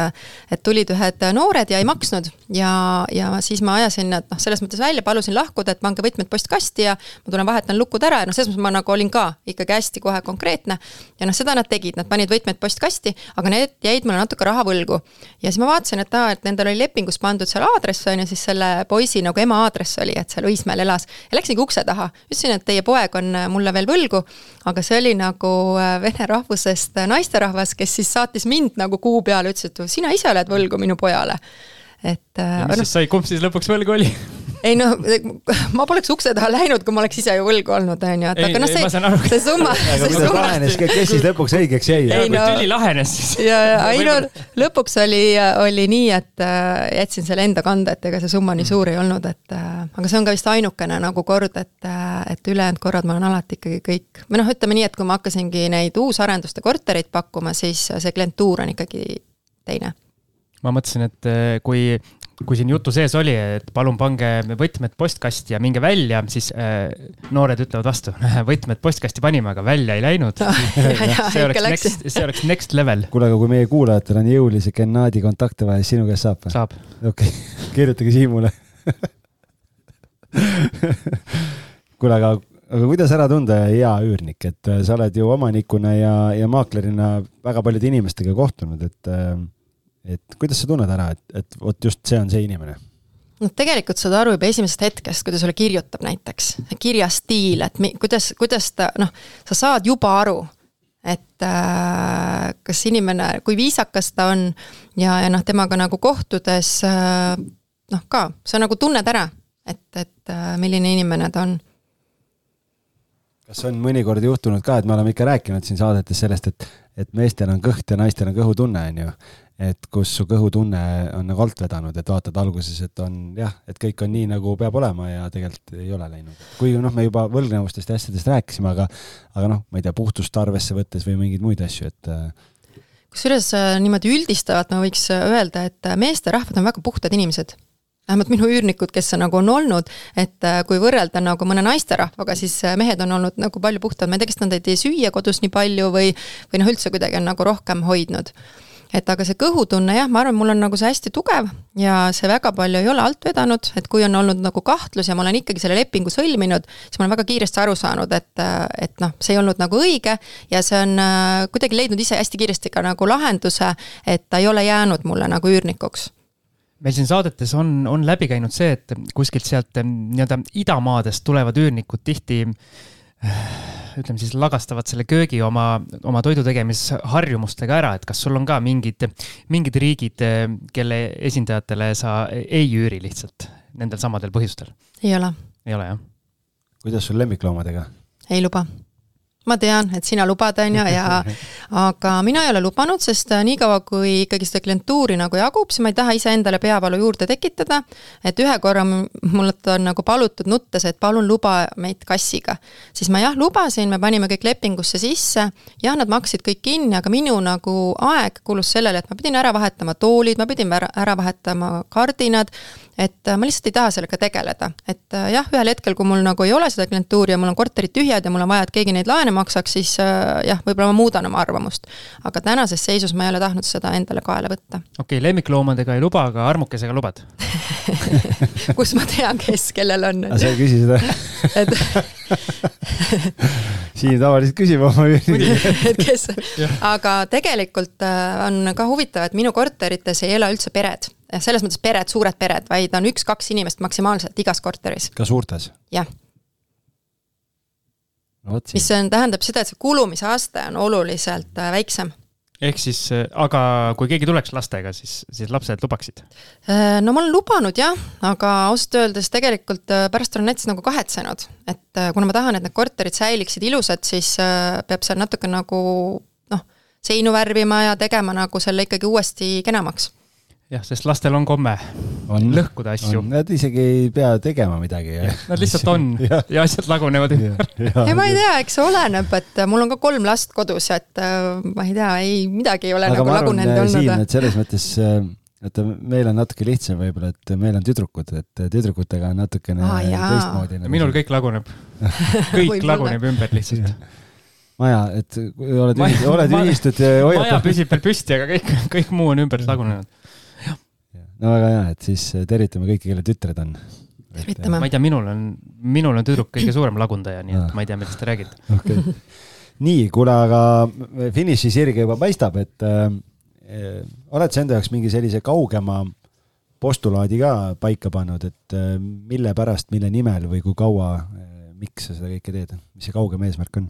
et tulid ühed noored ja ei maksnud ja, ja siis ma ajasin nad noh, selles mõttes välja, palusin lahkuda, et pange võtmed postkasti ja ma tulen vahetan lukud ära ja noh, selles mõttes ma nagu olin ka ikkagi hästi kohe konkreetne. ja noh, seda nad tegid, nad panid võtmed postkasti, aga need jäid mulle natuke raha võlgu. ja siis ma vaatasin, et aa, et nendel oli lepingus pandud seal aadress on ju, siis selle poisi nagu ema aadress oli, et seal Õismäel elas ja läksingi ukse taha, ütlesin, et teie poeg on mulle veel võlgu, aga see oli nagu äh, vene rahvusest naisterahvas, kes siis saatis mind nagu kuu peale, ütles, et sina ise oled võlgu minu pojale. et. Äh, mis no, siis sai, kumb siis lõpuks võlgu oli ei noh, ma poleks ukse taha läinud, kui ma oleks ise ju võlgu olnud, on ju, et aga noh, see, see summa. aga kuidas lahenes, kes siis lõpuks õigeks jäi? ei no, tüli lahenes siis. ja, ja ei no lõpuks oli, oli nii, et äh, jätsin selle enda kanda, et ega see summa nii mm. suur ei olnud, et äh, aga see on ka vist ainukene nagu kord, et, äh, et ülejäänud korrad ma olen alati ikkagi kõik, või noh, ütleme nii, et kui ma hakkasingi neid uusarenduste kortereid pakkuma, siis see klientuur on ikkagi teine ma mõtlesin, et kui kui siin jutu sees oli, et palun pange võtmed postkasti ja minge välja, siis äh, noored ütlevad vastu, võtmed postkasti panime, aga välja ei läinud see oleks next, see oleks next level. kuule, aga kui meie kuulajatel on jõulisi Gennadi kontakte vaja, siis sinu käest saab või? saab. okei okay., kirjutage Siimule kuule, aga, aga kuidas ära tunda hea üürnik, et äh, sa oled ju omanikuna ja, ja maaklerina väga paljude inimestega kohtunud, et äh, et kuidas sa tunned ära, et, et vot just see on see inimene? noh, tegelikult saad aru juba esimesest hetkest, kui ta sulle kirjutab näiteks, kirja stiil, et mi, kuidas, kuidas ta noh, sa saad juba aru, et äh, kas inimene, kui viisakas ta on ja, ja noh, temaga nagu kohtudes äh, noh, ka sa nagu tunned ära, et, et äh, milline inimene ta on kas on mõnikord juhtunud ka, et me oleme ikka rääkinud siin saadetes sellest, et, et meestel on kõht ja naistel on kõhutunne, on ju. Et kus su kõhutunne on nagu alt vedanud, et vaatad alguses, et on jah, et kõik on nii, nagu peab olema ja tegelikult ei ole läinud. kuigi noh, me juba võlgnevustest ja asjadest rääkisime, aga, aga noh, ma ei tea, puhtust arvesse võttes või mingeid muid asju, et kusjuures äh, niimoodi üldistavalt ma võiks öelda, et meesterahvad on väga puhtad inimesed vähemalt minu üürnikud, kes nagu on olnud, et äh, kui võrrelda nagu mõne naisterahvaga, siis äh, mehed on olnud nagu palju puhtamad, ma ei tea, kas nad ei tee süüa kodus nii palju või, või noh, üldse kuidagi on nagu rohkem hoidnud. Et aga see kõhutunne jah, ma arvan, mul on nagu see hästi tugev ja see väga palju ei ole alt vedanud, et kui on olnud nagu kahtlus ja ma olen ikkagi selle lepingu sõlminud, siis ma olen väga kiiresti aru saanud, et, äh, et noh, see ei olnud nagu õige ja see on kuidagi leidnud ise hästi kiiresti ka nagu lahenduse, et ta ei ole jäänud mulle nagu üürnikuks. Meil siin saadetes on, on läbi käinud see, et kuskilt sealt nii-öelda idamaadest tulevad üürnikud tihti ütleme siis lagastavad selle köögi oma, oma toidu tegemisharjumustega ära, et kas sul on ka mingid, mingid riigid, kelle esindajatele sa ei üüri lihtsalt nendel samadel põhjustel? ei ole. ei ole, jah? kuidas sul lemmikloomadega? ei luba ma tean, et sina lubad, on ju, ja aga mina ei ole lubanud, sest äh, niikaua, kui ikkagi seda klientuuri nagu jagub, siis ma ei taha iseendale peavalu juurde tekitada. et ühe korra mult on nagu palutud nuttes, et palun luba meid kassiga. siis ma jah, lubasin, me panime kõik lepingusse sisse, jah, nad maksid kõik kinni, aga minu nagu aeg kulus sellele, et ma pidin ära vahetama toolid, ma pidin ära, ära vahetama kardinad et äh, ma lihtsalt ei taha sellega tegeleda, et äh, jah, ühel hetkel, kui mul nagu ei ole seda klientuuri ja mul on korterid tühjad ja mul on vaja, et keegi neid laene maksaks, siis äh, jah, võib-olla ma muudan oma arvamust. aga tänases seisus ma ei ole tahtnud seda endale kaela võtta. okei okay,, lemmikloomadega ei luba, aga armukesega lubad? Kus ma tean, kes, kellel on? sa ei küsi seda? Et siin tavaliselt küsib oma et kes, aga tegelikult on ka huvitav, et minu korterites ei ela üldse pered selles mõttes pered, suured pered, vaid on üks-kaks inimest maksimaalselt igas korteris. ka suurtes? jah no,. mis on, tähendab seda, et see kulumise aste on oluliselt äh, väiksem ehk siis, äh, aga kui keegi tuleks lastega, siis, siis lapsed lubaksid? Äh, no ma olen lubanud jah, aga ausalt öeldes tegelikult pärast olen näiteks nagu kahetsenud, et kuna ma tahan, et need korterid säiliksid ilusad, siis peab seal natuke nagu noh, seinu värvima ja tegema nagu selle ikkagi uuesti kenamaks jah, sest lastel on komme on, lõhkuda asju. Nad isegi ei pea tegema midagi. Nad lihtsalt on. Ja, ja asjad lagunevad. Ümber. ei, ma ei tea, eks see oleneb, et mul on ka kolm last kodus, et äh, ma ei tea, ei midagi ei ole Aga nagu lagunenud äh, olnud. et selles mõttes et meil on natuke lihtsam võib-olla, et meil on tüdrukud, et tüdrukutega on natukene ah, teistmoodi. Nagu minul kõik laguneb. Kõik laguneb ümber lihtsalt. Maja, et oled, oled ühistud maja püsib veel püsti, aga kõik, kõik muu on ümber lagunenud no väga hea, et siis äh, tervitame kõiki, kelle tütred on. tervitame. ma ei tea, minul on, minul on tüdruk kõige suurem lagundaja, nii et ma ei tea, millest te räägite okay.. nii, kuule, aga finišisirge juba paistab, et äh, oled sa enda jaoks mingi sellise kaugema postulaadi ka paika pannud, et äh, mille pärast, mille nimel või kui kaua äh,, miks sa seda kõike teed, mis see kaugem eesmärk on?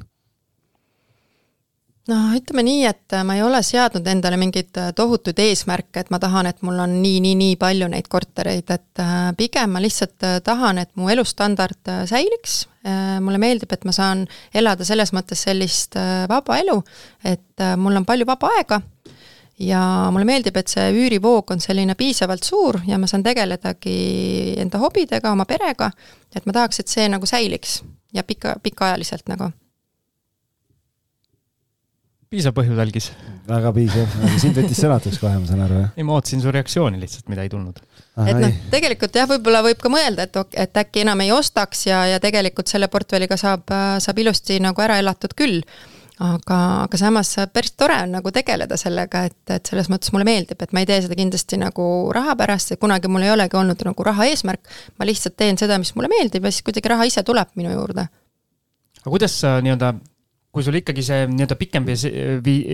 Noh, ütleme nii, et ma ei ole seadnud endale mingeid äh, tohutuid eesmärke, et ma tahan, et mul on nii, nii, nii palju neid kortereid, et äh, pigem ma lihtsalt äh, tahan, et mu elustandard säiliks. mulle meeldib, et ma saan elada selles mõttes sellist vaba elu, et mul on palju vaba aega ja mulle meeldib, et see üürivoog on selline piisavalt suur ja ma saan tegeledagi enda hobidega, oma perega, et ma tahaks, et see nagu säiliks ja pika, pikaajaliselt nagu piisav põhjus algis. väga piisav, aga sind võttis sõnatuks kohe, ma saan aru, jah? ei, ma ootasin su reaktsiooni lihtsalt, mida ei tulnud. et noh, tegelikult jah, võib-olla võib ka mõelda, et, et äkki enam ei ostaks ja, ja tegelikult selle portfelliga saab, saab ilusti nagu ära elatud küll. aga, aga samas päris tore on nagu tegeleda sellega, et, et selles mõttes mulle meeldib, et ma ei tee seda kindlasti nagu raha pärast, et kunagi mul ei olegi olnud nagu raha eesmärk, ma lihtsalt teen seda, mis mulle meeldib ja siis kuidagi raha ise tuleb minu juurde. aga kuidas sa nii-öelda kui sul ikkagi see nii-öelda pikem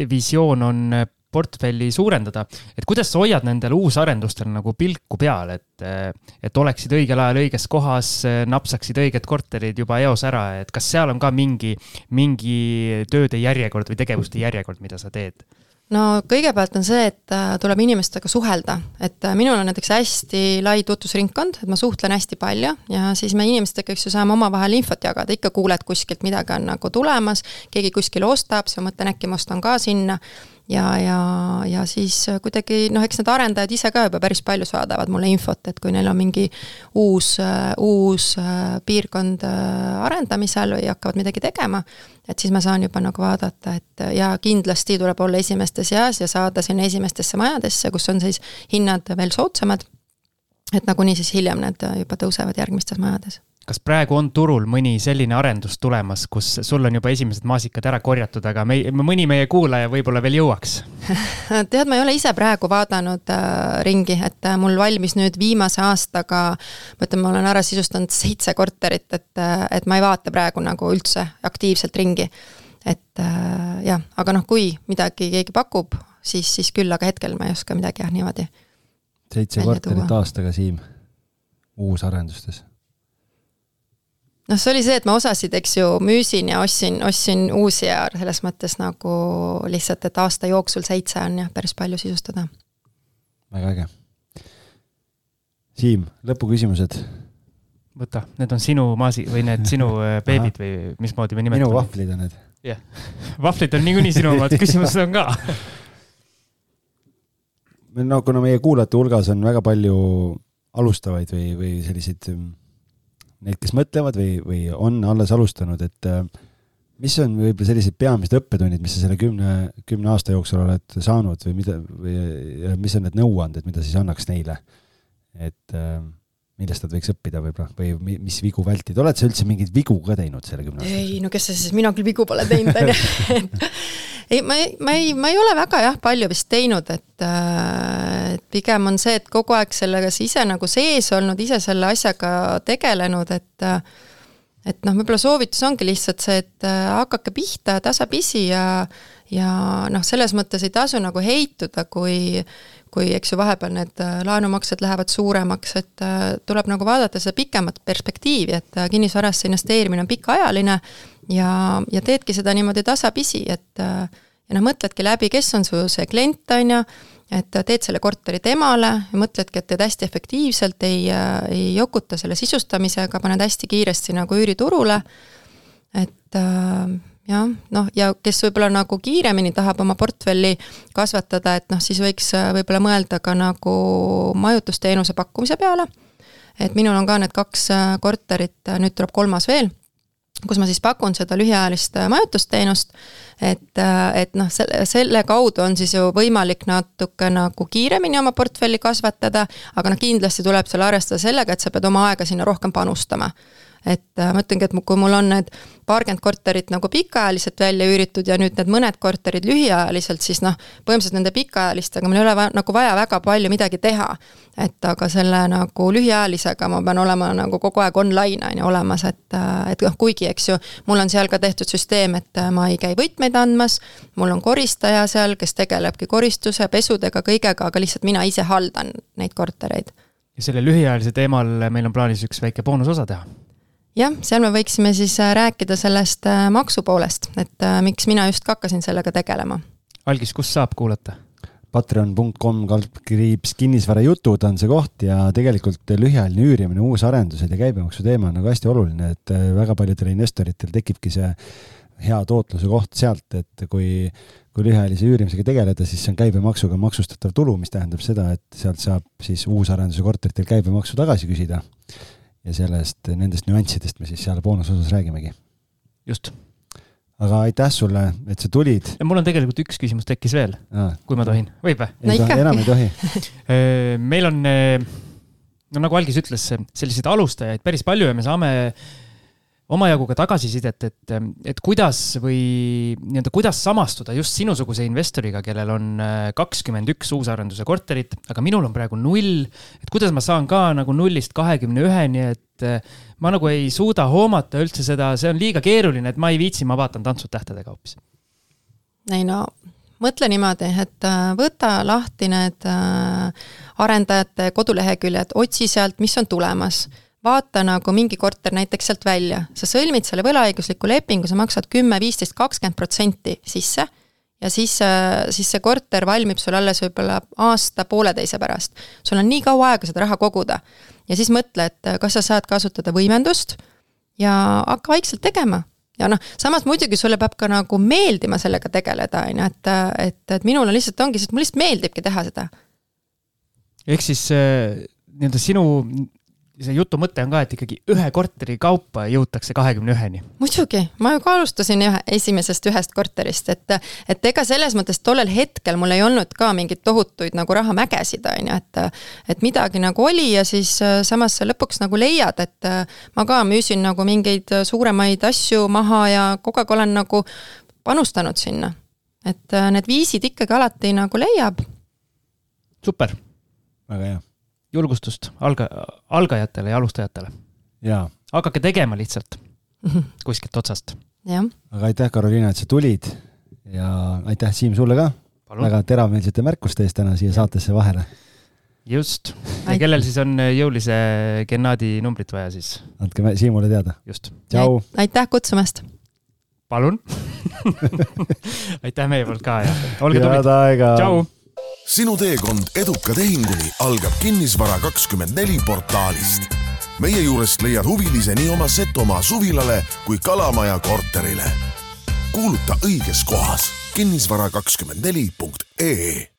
visioon on äh, portfelli suurendada, et kuidas sa hoiad nendel uusarendustel nagu pilku peal, et, äh, et oleksid õigel ajal õiges kohas, äh, napsaksid õiged korterid juba eos ära, et kas seal on ka mingi, mingi tööde järjekord või tegevuste järjekord, mida sa teed? No kõigepealt on see, et äh, tuleb inimestega suhelda, et äh, minul on näiteks hästi lai tutvusringkond, et ma suhtlen hästi palju ja siis me inimestega, eks ju, saame omavahel infot jagada, ikka kuuled kuskilt midagi on nagu tulemas, keegi kuskil ostab, siis ma mõtlen, äkki ma ostan ka sinna ja, ja, ja siis kuidagi noh, eks need arendajad ise ka juba päris palju saadavad mulle infot, et kui neil on mingi uus, uus äh, piirkond äh, arendamisel või hakkavad midagi tegema, et siis ma saan juba nagu vaadata, et ja kindlasti tuleb olla esimeste seas ja saada sinna esimestesse majadesse, kus on siis hinnad veel soodsamad, et nagunii siis hiljem need juba tõusevad järgmistes majades kas praegu on turul mõni selline arendus tulemas, kus sul on juba esimesed maasikad ära korjatud, aga me, mõni meie kuulaja võib-olla veel jõuaks tead, ma ei ole ise praegu vaadanud äh, ringi, et äh, mul valmis nüüd viimase aastaga, ma ütlen, ma olen ära sisustanud seitse korterit, et, äh, et ma ei vaata praegu nagu üldse aktiivselt ringi. et äh, jah, aga noh, kui midagi keegi pakub, siis, siis küll, aga hetkel ma ei oska midagi jah, niimoodi. seitse korterit aastaga, Siim, uusarendustes noh, see oli see, et ma osasid, eks ju, müüsin ja ostsin, ostsin uusi ja selles mõttes nagu lihtsalt, et aasta jooksul seitse on jah, päris palju sisustada. väga äge. Siim, lõpuküsimused. võta, need on sinu maasi- või need sinu äh, beebid või mismoodi me nimetame? minu vahvlid on need. jah, vahvlid on niikuinii sinu omad, küsimused on ka no kuna meie kuulajate hulgas on väga palju alustavaid või, või selliseid neid, kes mõtlevad või, või on alles alustanud, et äh, mis on võib-olla sellised peamised õppetunnid, mis sa selle kümne, kümne aasta jooksul oled saanud või mida, või mis on need nõuanded, mida siis annaks neile? et äh, millest nad võiks õppida võib-olla või mis vigu vältida, oled sa üldse mingeid vigu ka teinud selle kümne aasta jooksul? ei, no kes see siis, mina küll vigu pole teinud, on ju. ei, ma ei, ma ei, ma ei ole väga jah, palju vist teinud, et äh, pigem on see, et kogu aeg sellega ise nagu sees olnud, ise selle asjaga tegelenud, et äh, et noh, võib-olla soovitus ongi lihtsalt see, et äh, hakake pihta tasapisi ja ja noh, selles mõttes ei tasu nagu heituda, kui kui eks ju, vahepeal need äh, laenumaksed lähevad suuremaks, et äh, tuleb nagu vaadata seda pikemat perspektiivi, et äh, kinnisvarasse investeerimine on pikaajaline ja, ja teedki seda niimoodi tasapisi, et ja noh, mõtledki läbi, kes on su see klient, on ju, et teed selle korteri temale ja mõtledki, et teed hästi efektiivselt, ei, ei jokuta selle sisustamisega, paned hästi kiiresti nagu üüriturule, et äh, jah, noh, ja kes võib-olla nagu kiiremini tahab oma portfelli kasvatada, et noh, siis võiks äh, võib-olla mõelda ka nagu majutusteenuse pakkumise peale. et minul on ka need kaks äh, korterit, äh, nüüd tuleb kolmas veel, kus ma siis pakun seda lühiajalist majutusteenust, et, et noh, selle, selle kaudu on siis ju võimalik natuke nagu kiiremini oma portfelli kasvatada, aga noh, kindlasti tuleb seal arvestada sellega, et sa pead oma aega sinna rohkem panustama et äh, ma ütlengi, et kui mul on need paarkümmend korterit nagu pikaajaliselt välja üüritud ja nüüd need mõned korterid lühiajaliselt, siis noh, põhimõtteliselt nende pikaajalistega mul ei ole va nagu vaja väga palju midagi teha. et aga selle nagu lühiajalisega ma pean olema nagu kogu aeg online on ju olemas, et, äh, et noh, kuigi eks ju, mul on seal ka tehtud süsteem, et äh, ma ei käi võtmeid andmas, mul on koristaja seal, kes tegelebki koristuse, pesudega, kõigega, aga lihtsalt mina ise haldan neid kortereid. Ja selle lühiajalise teemal meil on plaanis üks väike boonusosa teha jah, seal me võiksime siis äh, rääkida sellest äh, maksupoolest, et äh, miks mina just ka hakkasin sellega tegelema. algis, kus saab kuulata? Patreon.com kaldkriips kinnisvarajutud on see koht ja tegelikult lühiajaline üürimine, uusarendused ja käibemaksu teema on nagu hästi oluline, et väga paljudel investoritel tekibki see hea tootluse koht sealt, et kui, kui lühiajalise üürimisega tegeleda, siis see on käibemaksuga maksustatav tulu, mis tähendab seda, et sealt saab siis uusarenduse korteritel käibemaksu tagasi küsida ja sellest, nendest nüanssidest me siis seal boonusosas räägimegi. just. aga aitäh sulle, et sa tulid. mul on tegelikult üks küsimus tekkis veel, kui ma tohin, võib või? no ikka. enam ei tohi meil on, no nagu Algis ütles, selliseid alustajaid päris palju ja me saame omajagu ka tagasisidet, et, et kuidas või nii-öelda, kuidas samastuda just sinusuguse investoriga, kellel on äh, kakskümmend üks uusarenduse korterit, aga minul on praegu null. et kuidas ma saan ka nagu nullist kahekümne üheni, et äh, ma nagu ei suuda hoomata üldse seda, see on liiga keeruline, et ma ei viitsi, ma vaatan Tantsud tähtedega hoopis. ei no mõtle niimoodi, et äh, võta lahti need arendajate koduleheküljed, otsi sealt, mis on tulemas vaata nagu mingi korter näiteks sealt välja, sa sõlmid selle võlaõigusliku lepingu, sa maksad kümme, viisteist, kakskümmend protsenti sisse ja siis, äh, siis see korter valmib sul alles võib-olla aasta-pooleteise pärast. sul on nii kaua aega seda raha koguda. ja siis mõtle, et äh, kas sa saad kasutada võimendust ja hakka vaikselt tegema ja noh, samas muidugi sulle peab ka nagu meeldima sellega tegeleda, on ju, et, et, et minul on lihtsalt ongi see, et mulle lihtsalt meeldibki teha seda. ehk siis äh, nii-öelda sinu see jutu mõte on ka, et ikkagi ühe korteri kaupa jõutakse kahekümne üheni. muidugi, ma ju ka alustasin ühe, esimesest ühest korterist, et, et ega selles mõttes tollel hetkel mul ei olnud ka mingeid tohutuid nagu rahamägesid, on ju, et et midagi nagu oli ja siis äh, samas sa lõpuks nagu leiad, et äh, ma ka müüsin nagu mingeid suuremaid asju maha ja kogu aeg olen nagu panustanud sinna. et äh, need viisid ikkagi alati nagu leiab. super. väga hea julgustust alga, algajatele ja alustajatele. hakake tegema lihtsalt kuskilt otsast. aga aitäh, Karoliina, et sa tulid ja aitäh, Siim, sulle ka Palun. väga teravmeelsete märkuste eest täna siia saatesse vahele. just, ja kellel siis on jõulise Gennadi numbrit vaja, siis? andke Siimule teada. just. tšau. aitäh kutsumast. palun aitäh meie poolt ka ja olge tublid. tšau sinu teekond eduka tehinguni algab Kinnisvara kakskümmend neli portaalist. meie juurest leiad huvilise nii oma Setomaa suvilale kui Kalamaja korterile. kuuluta õiges kohas kinnisvara kakskümmend neli punkt ee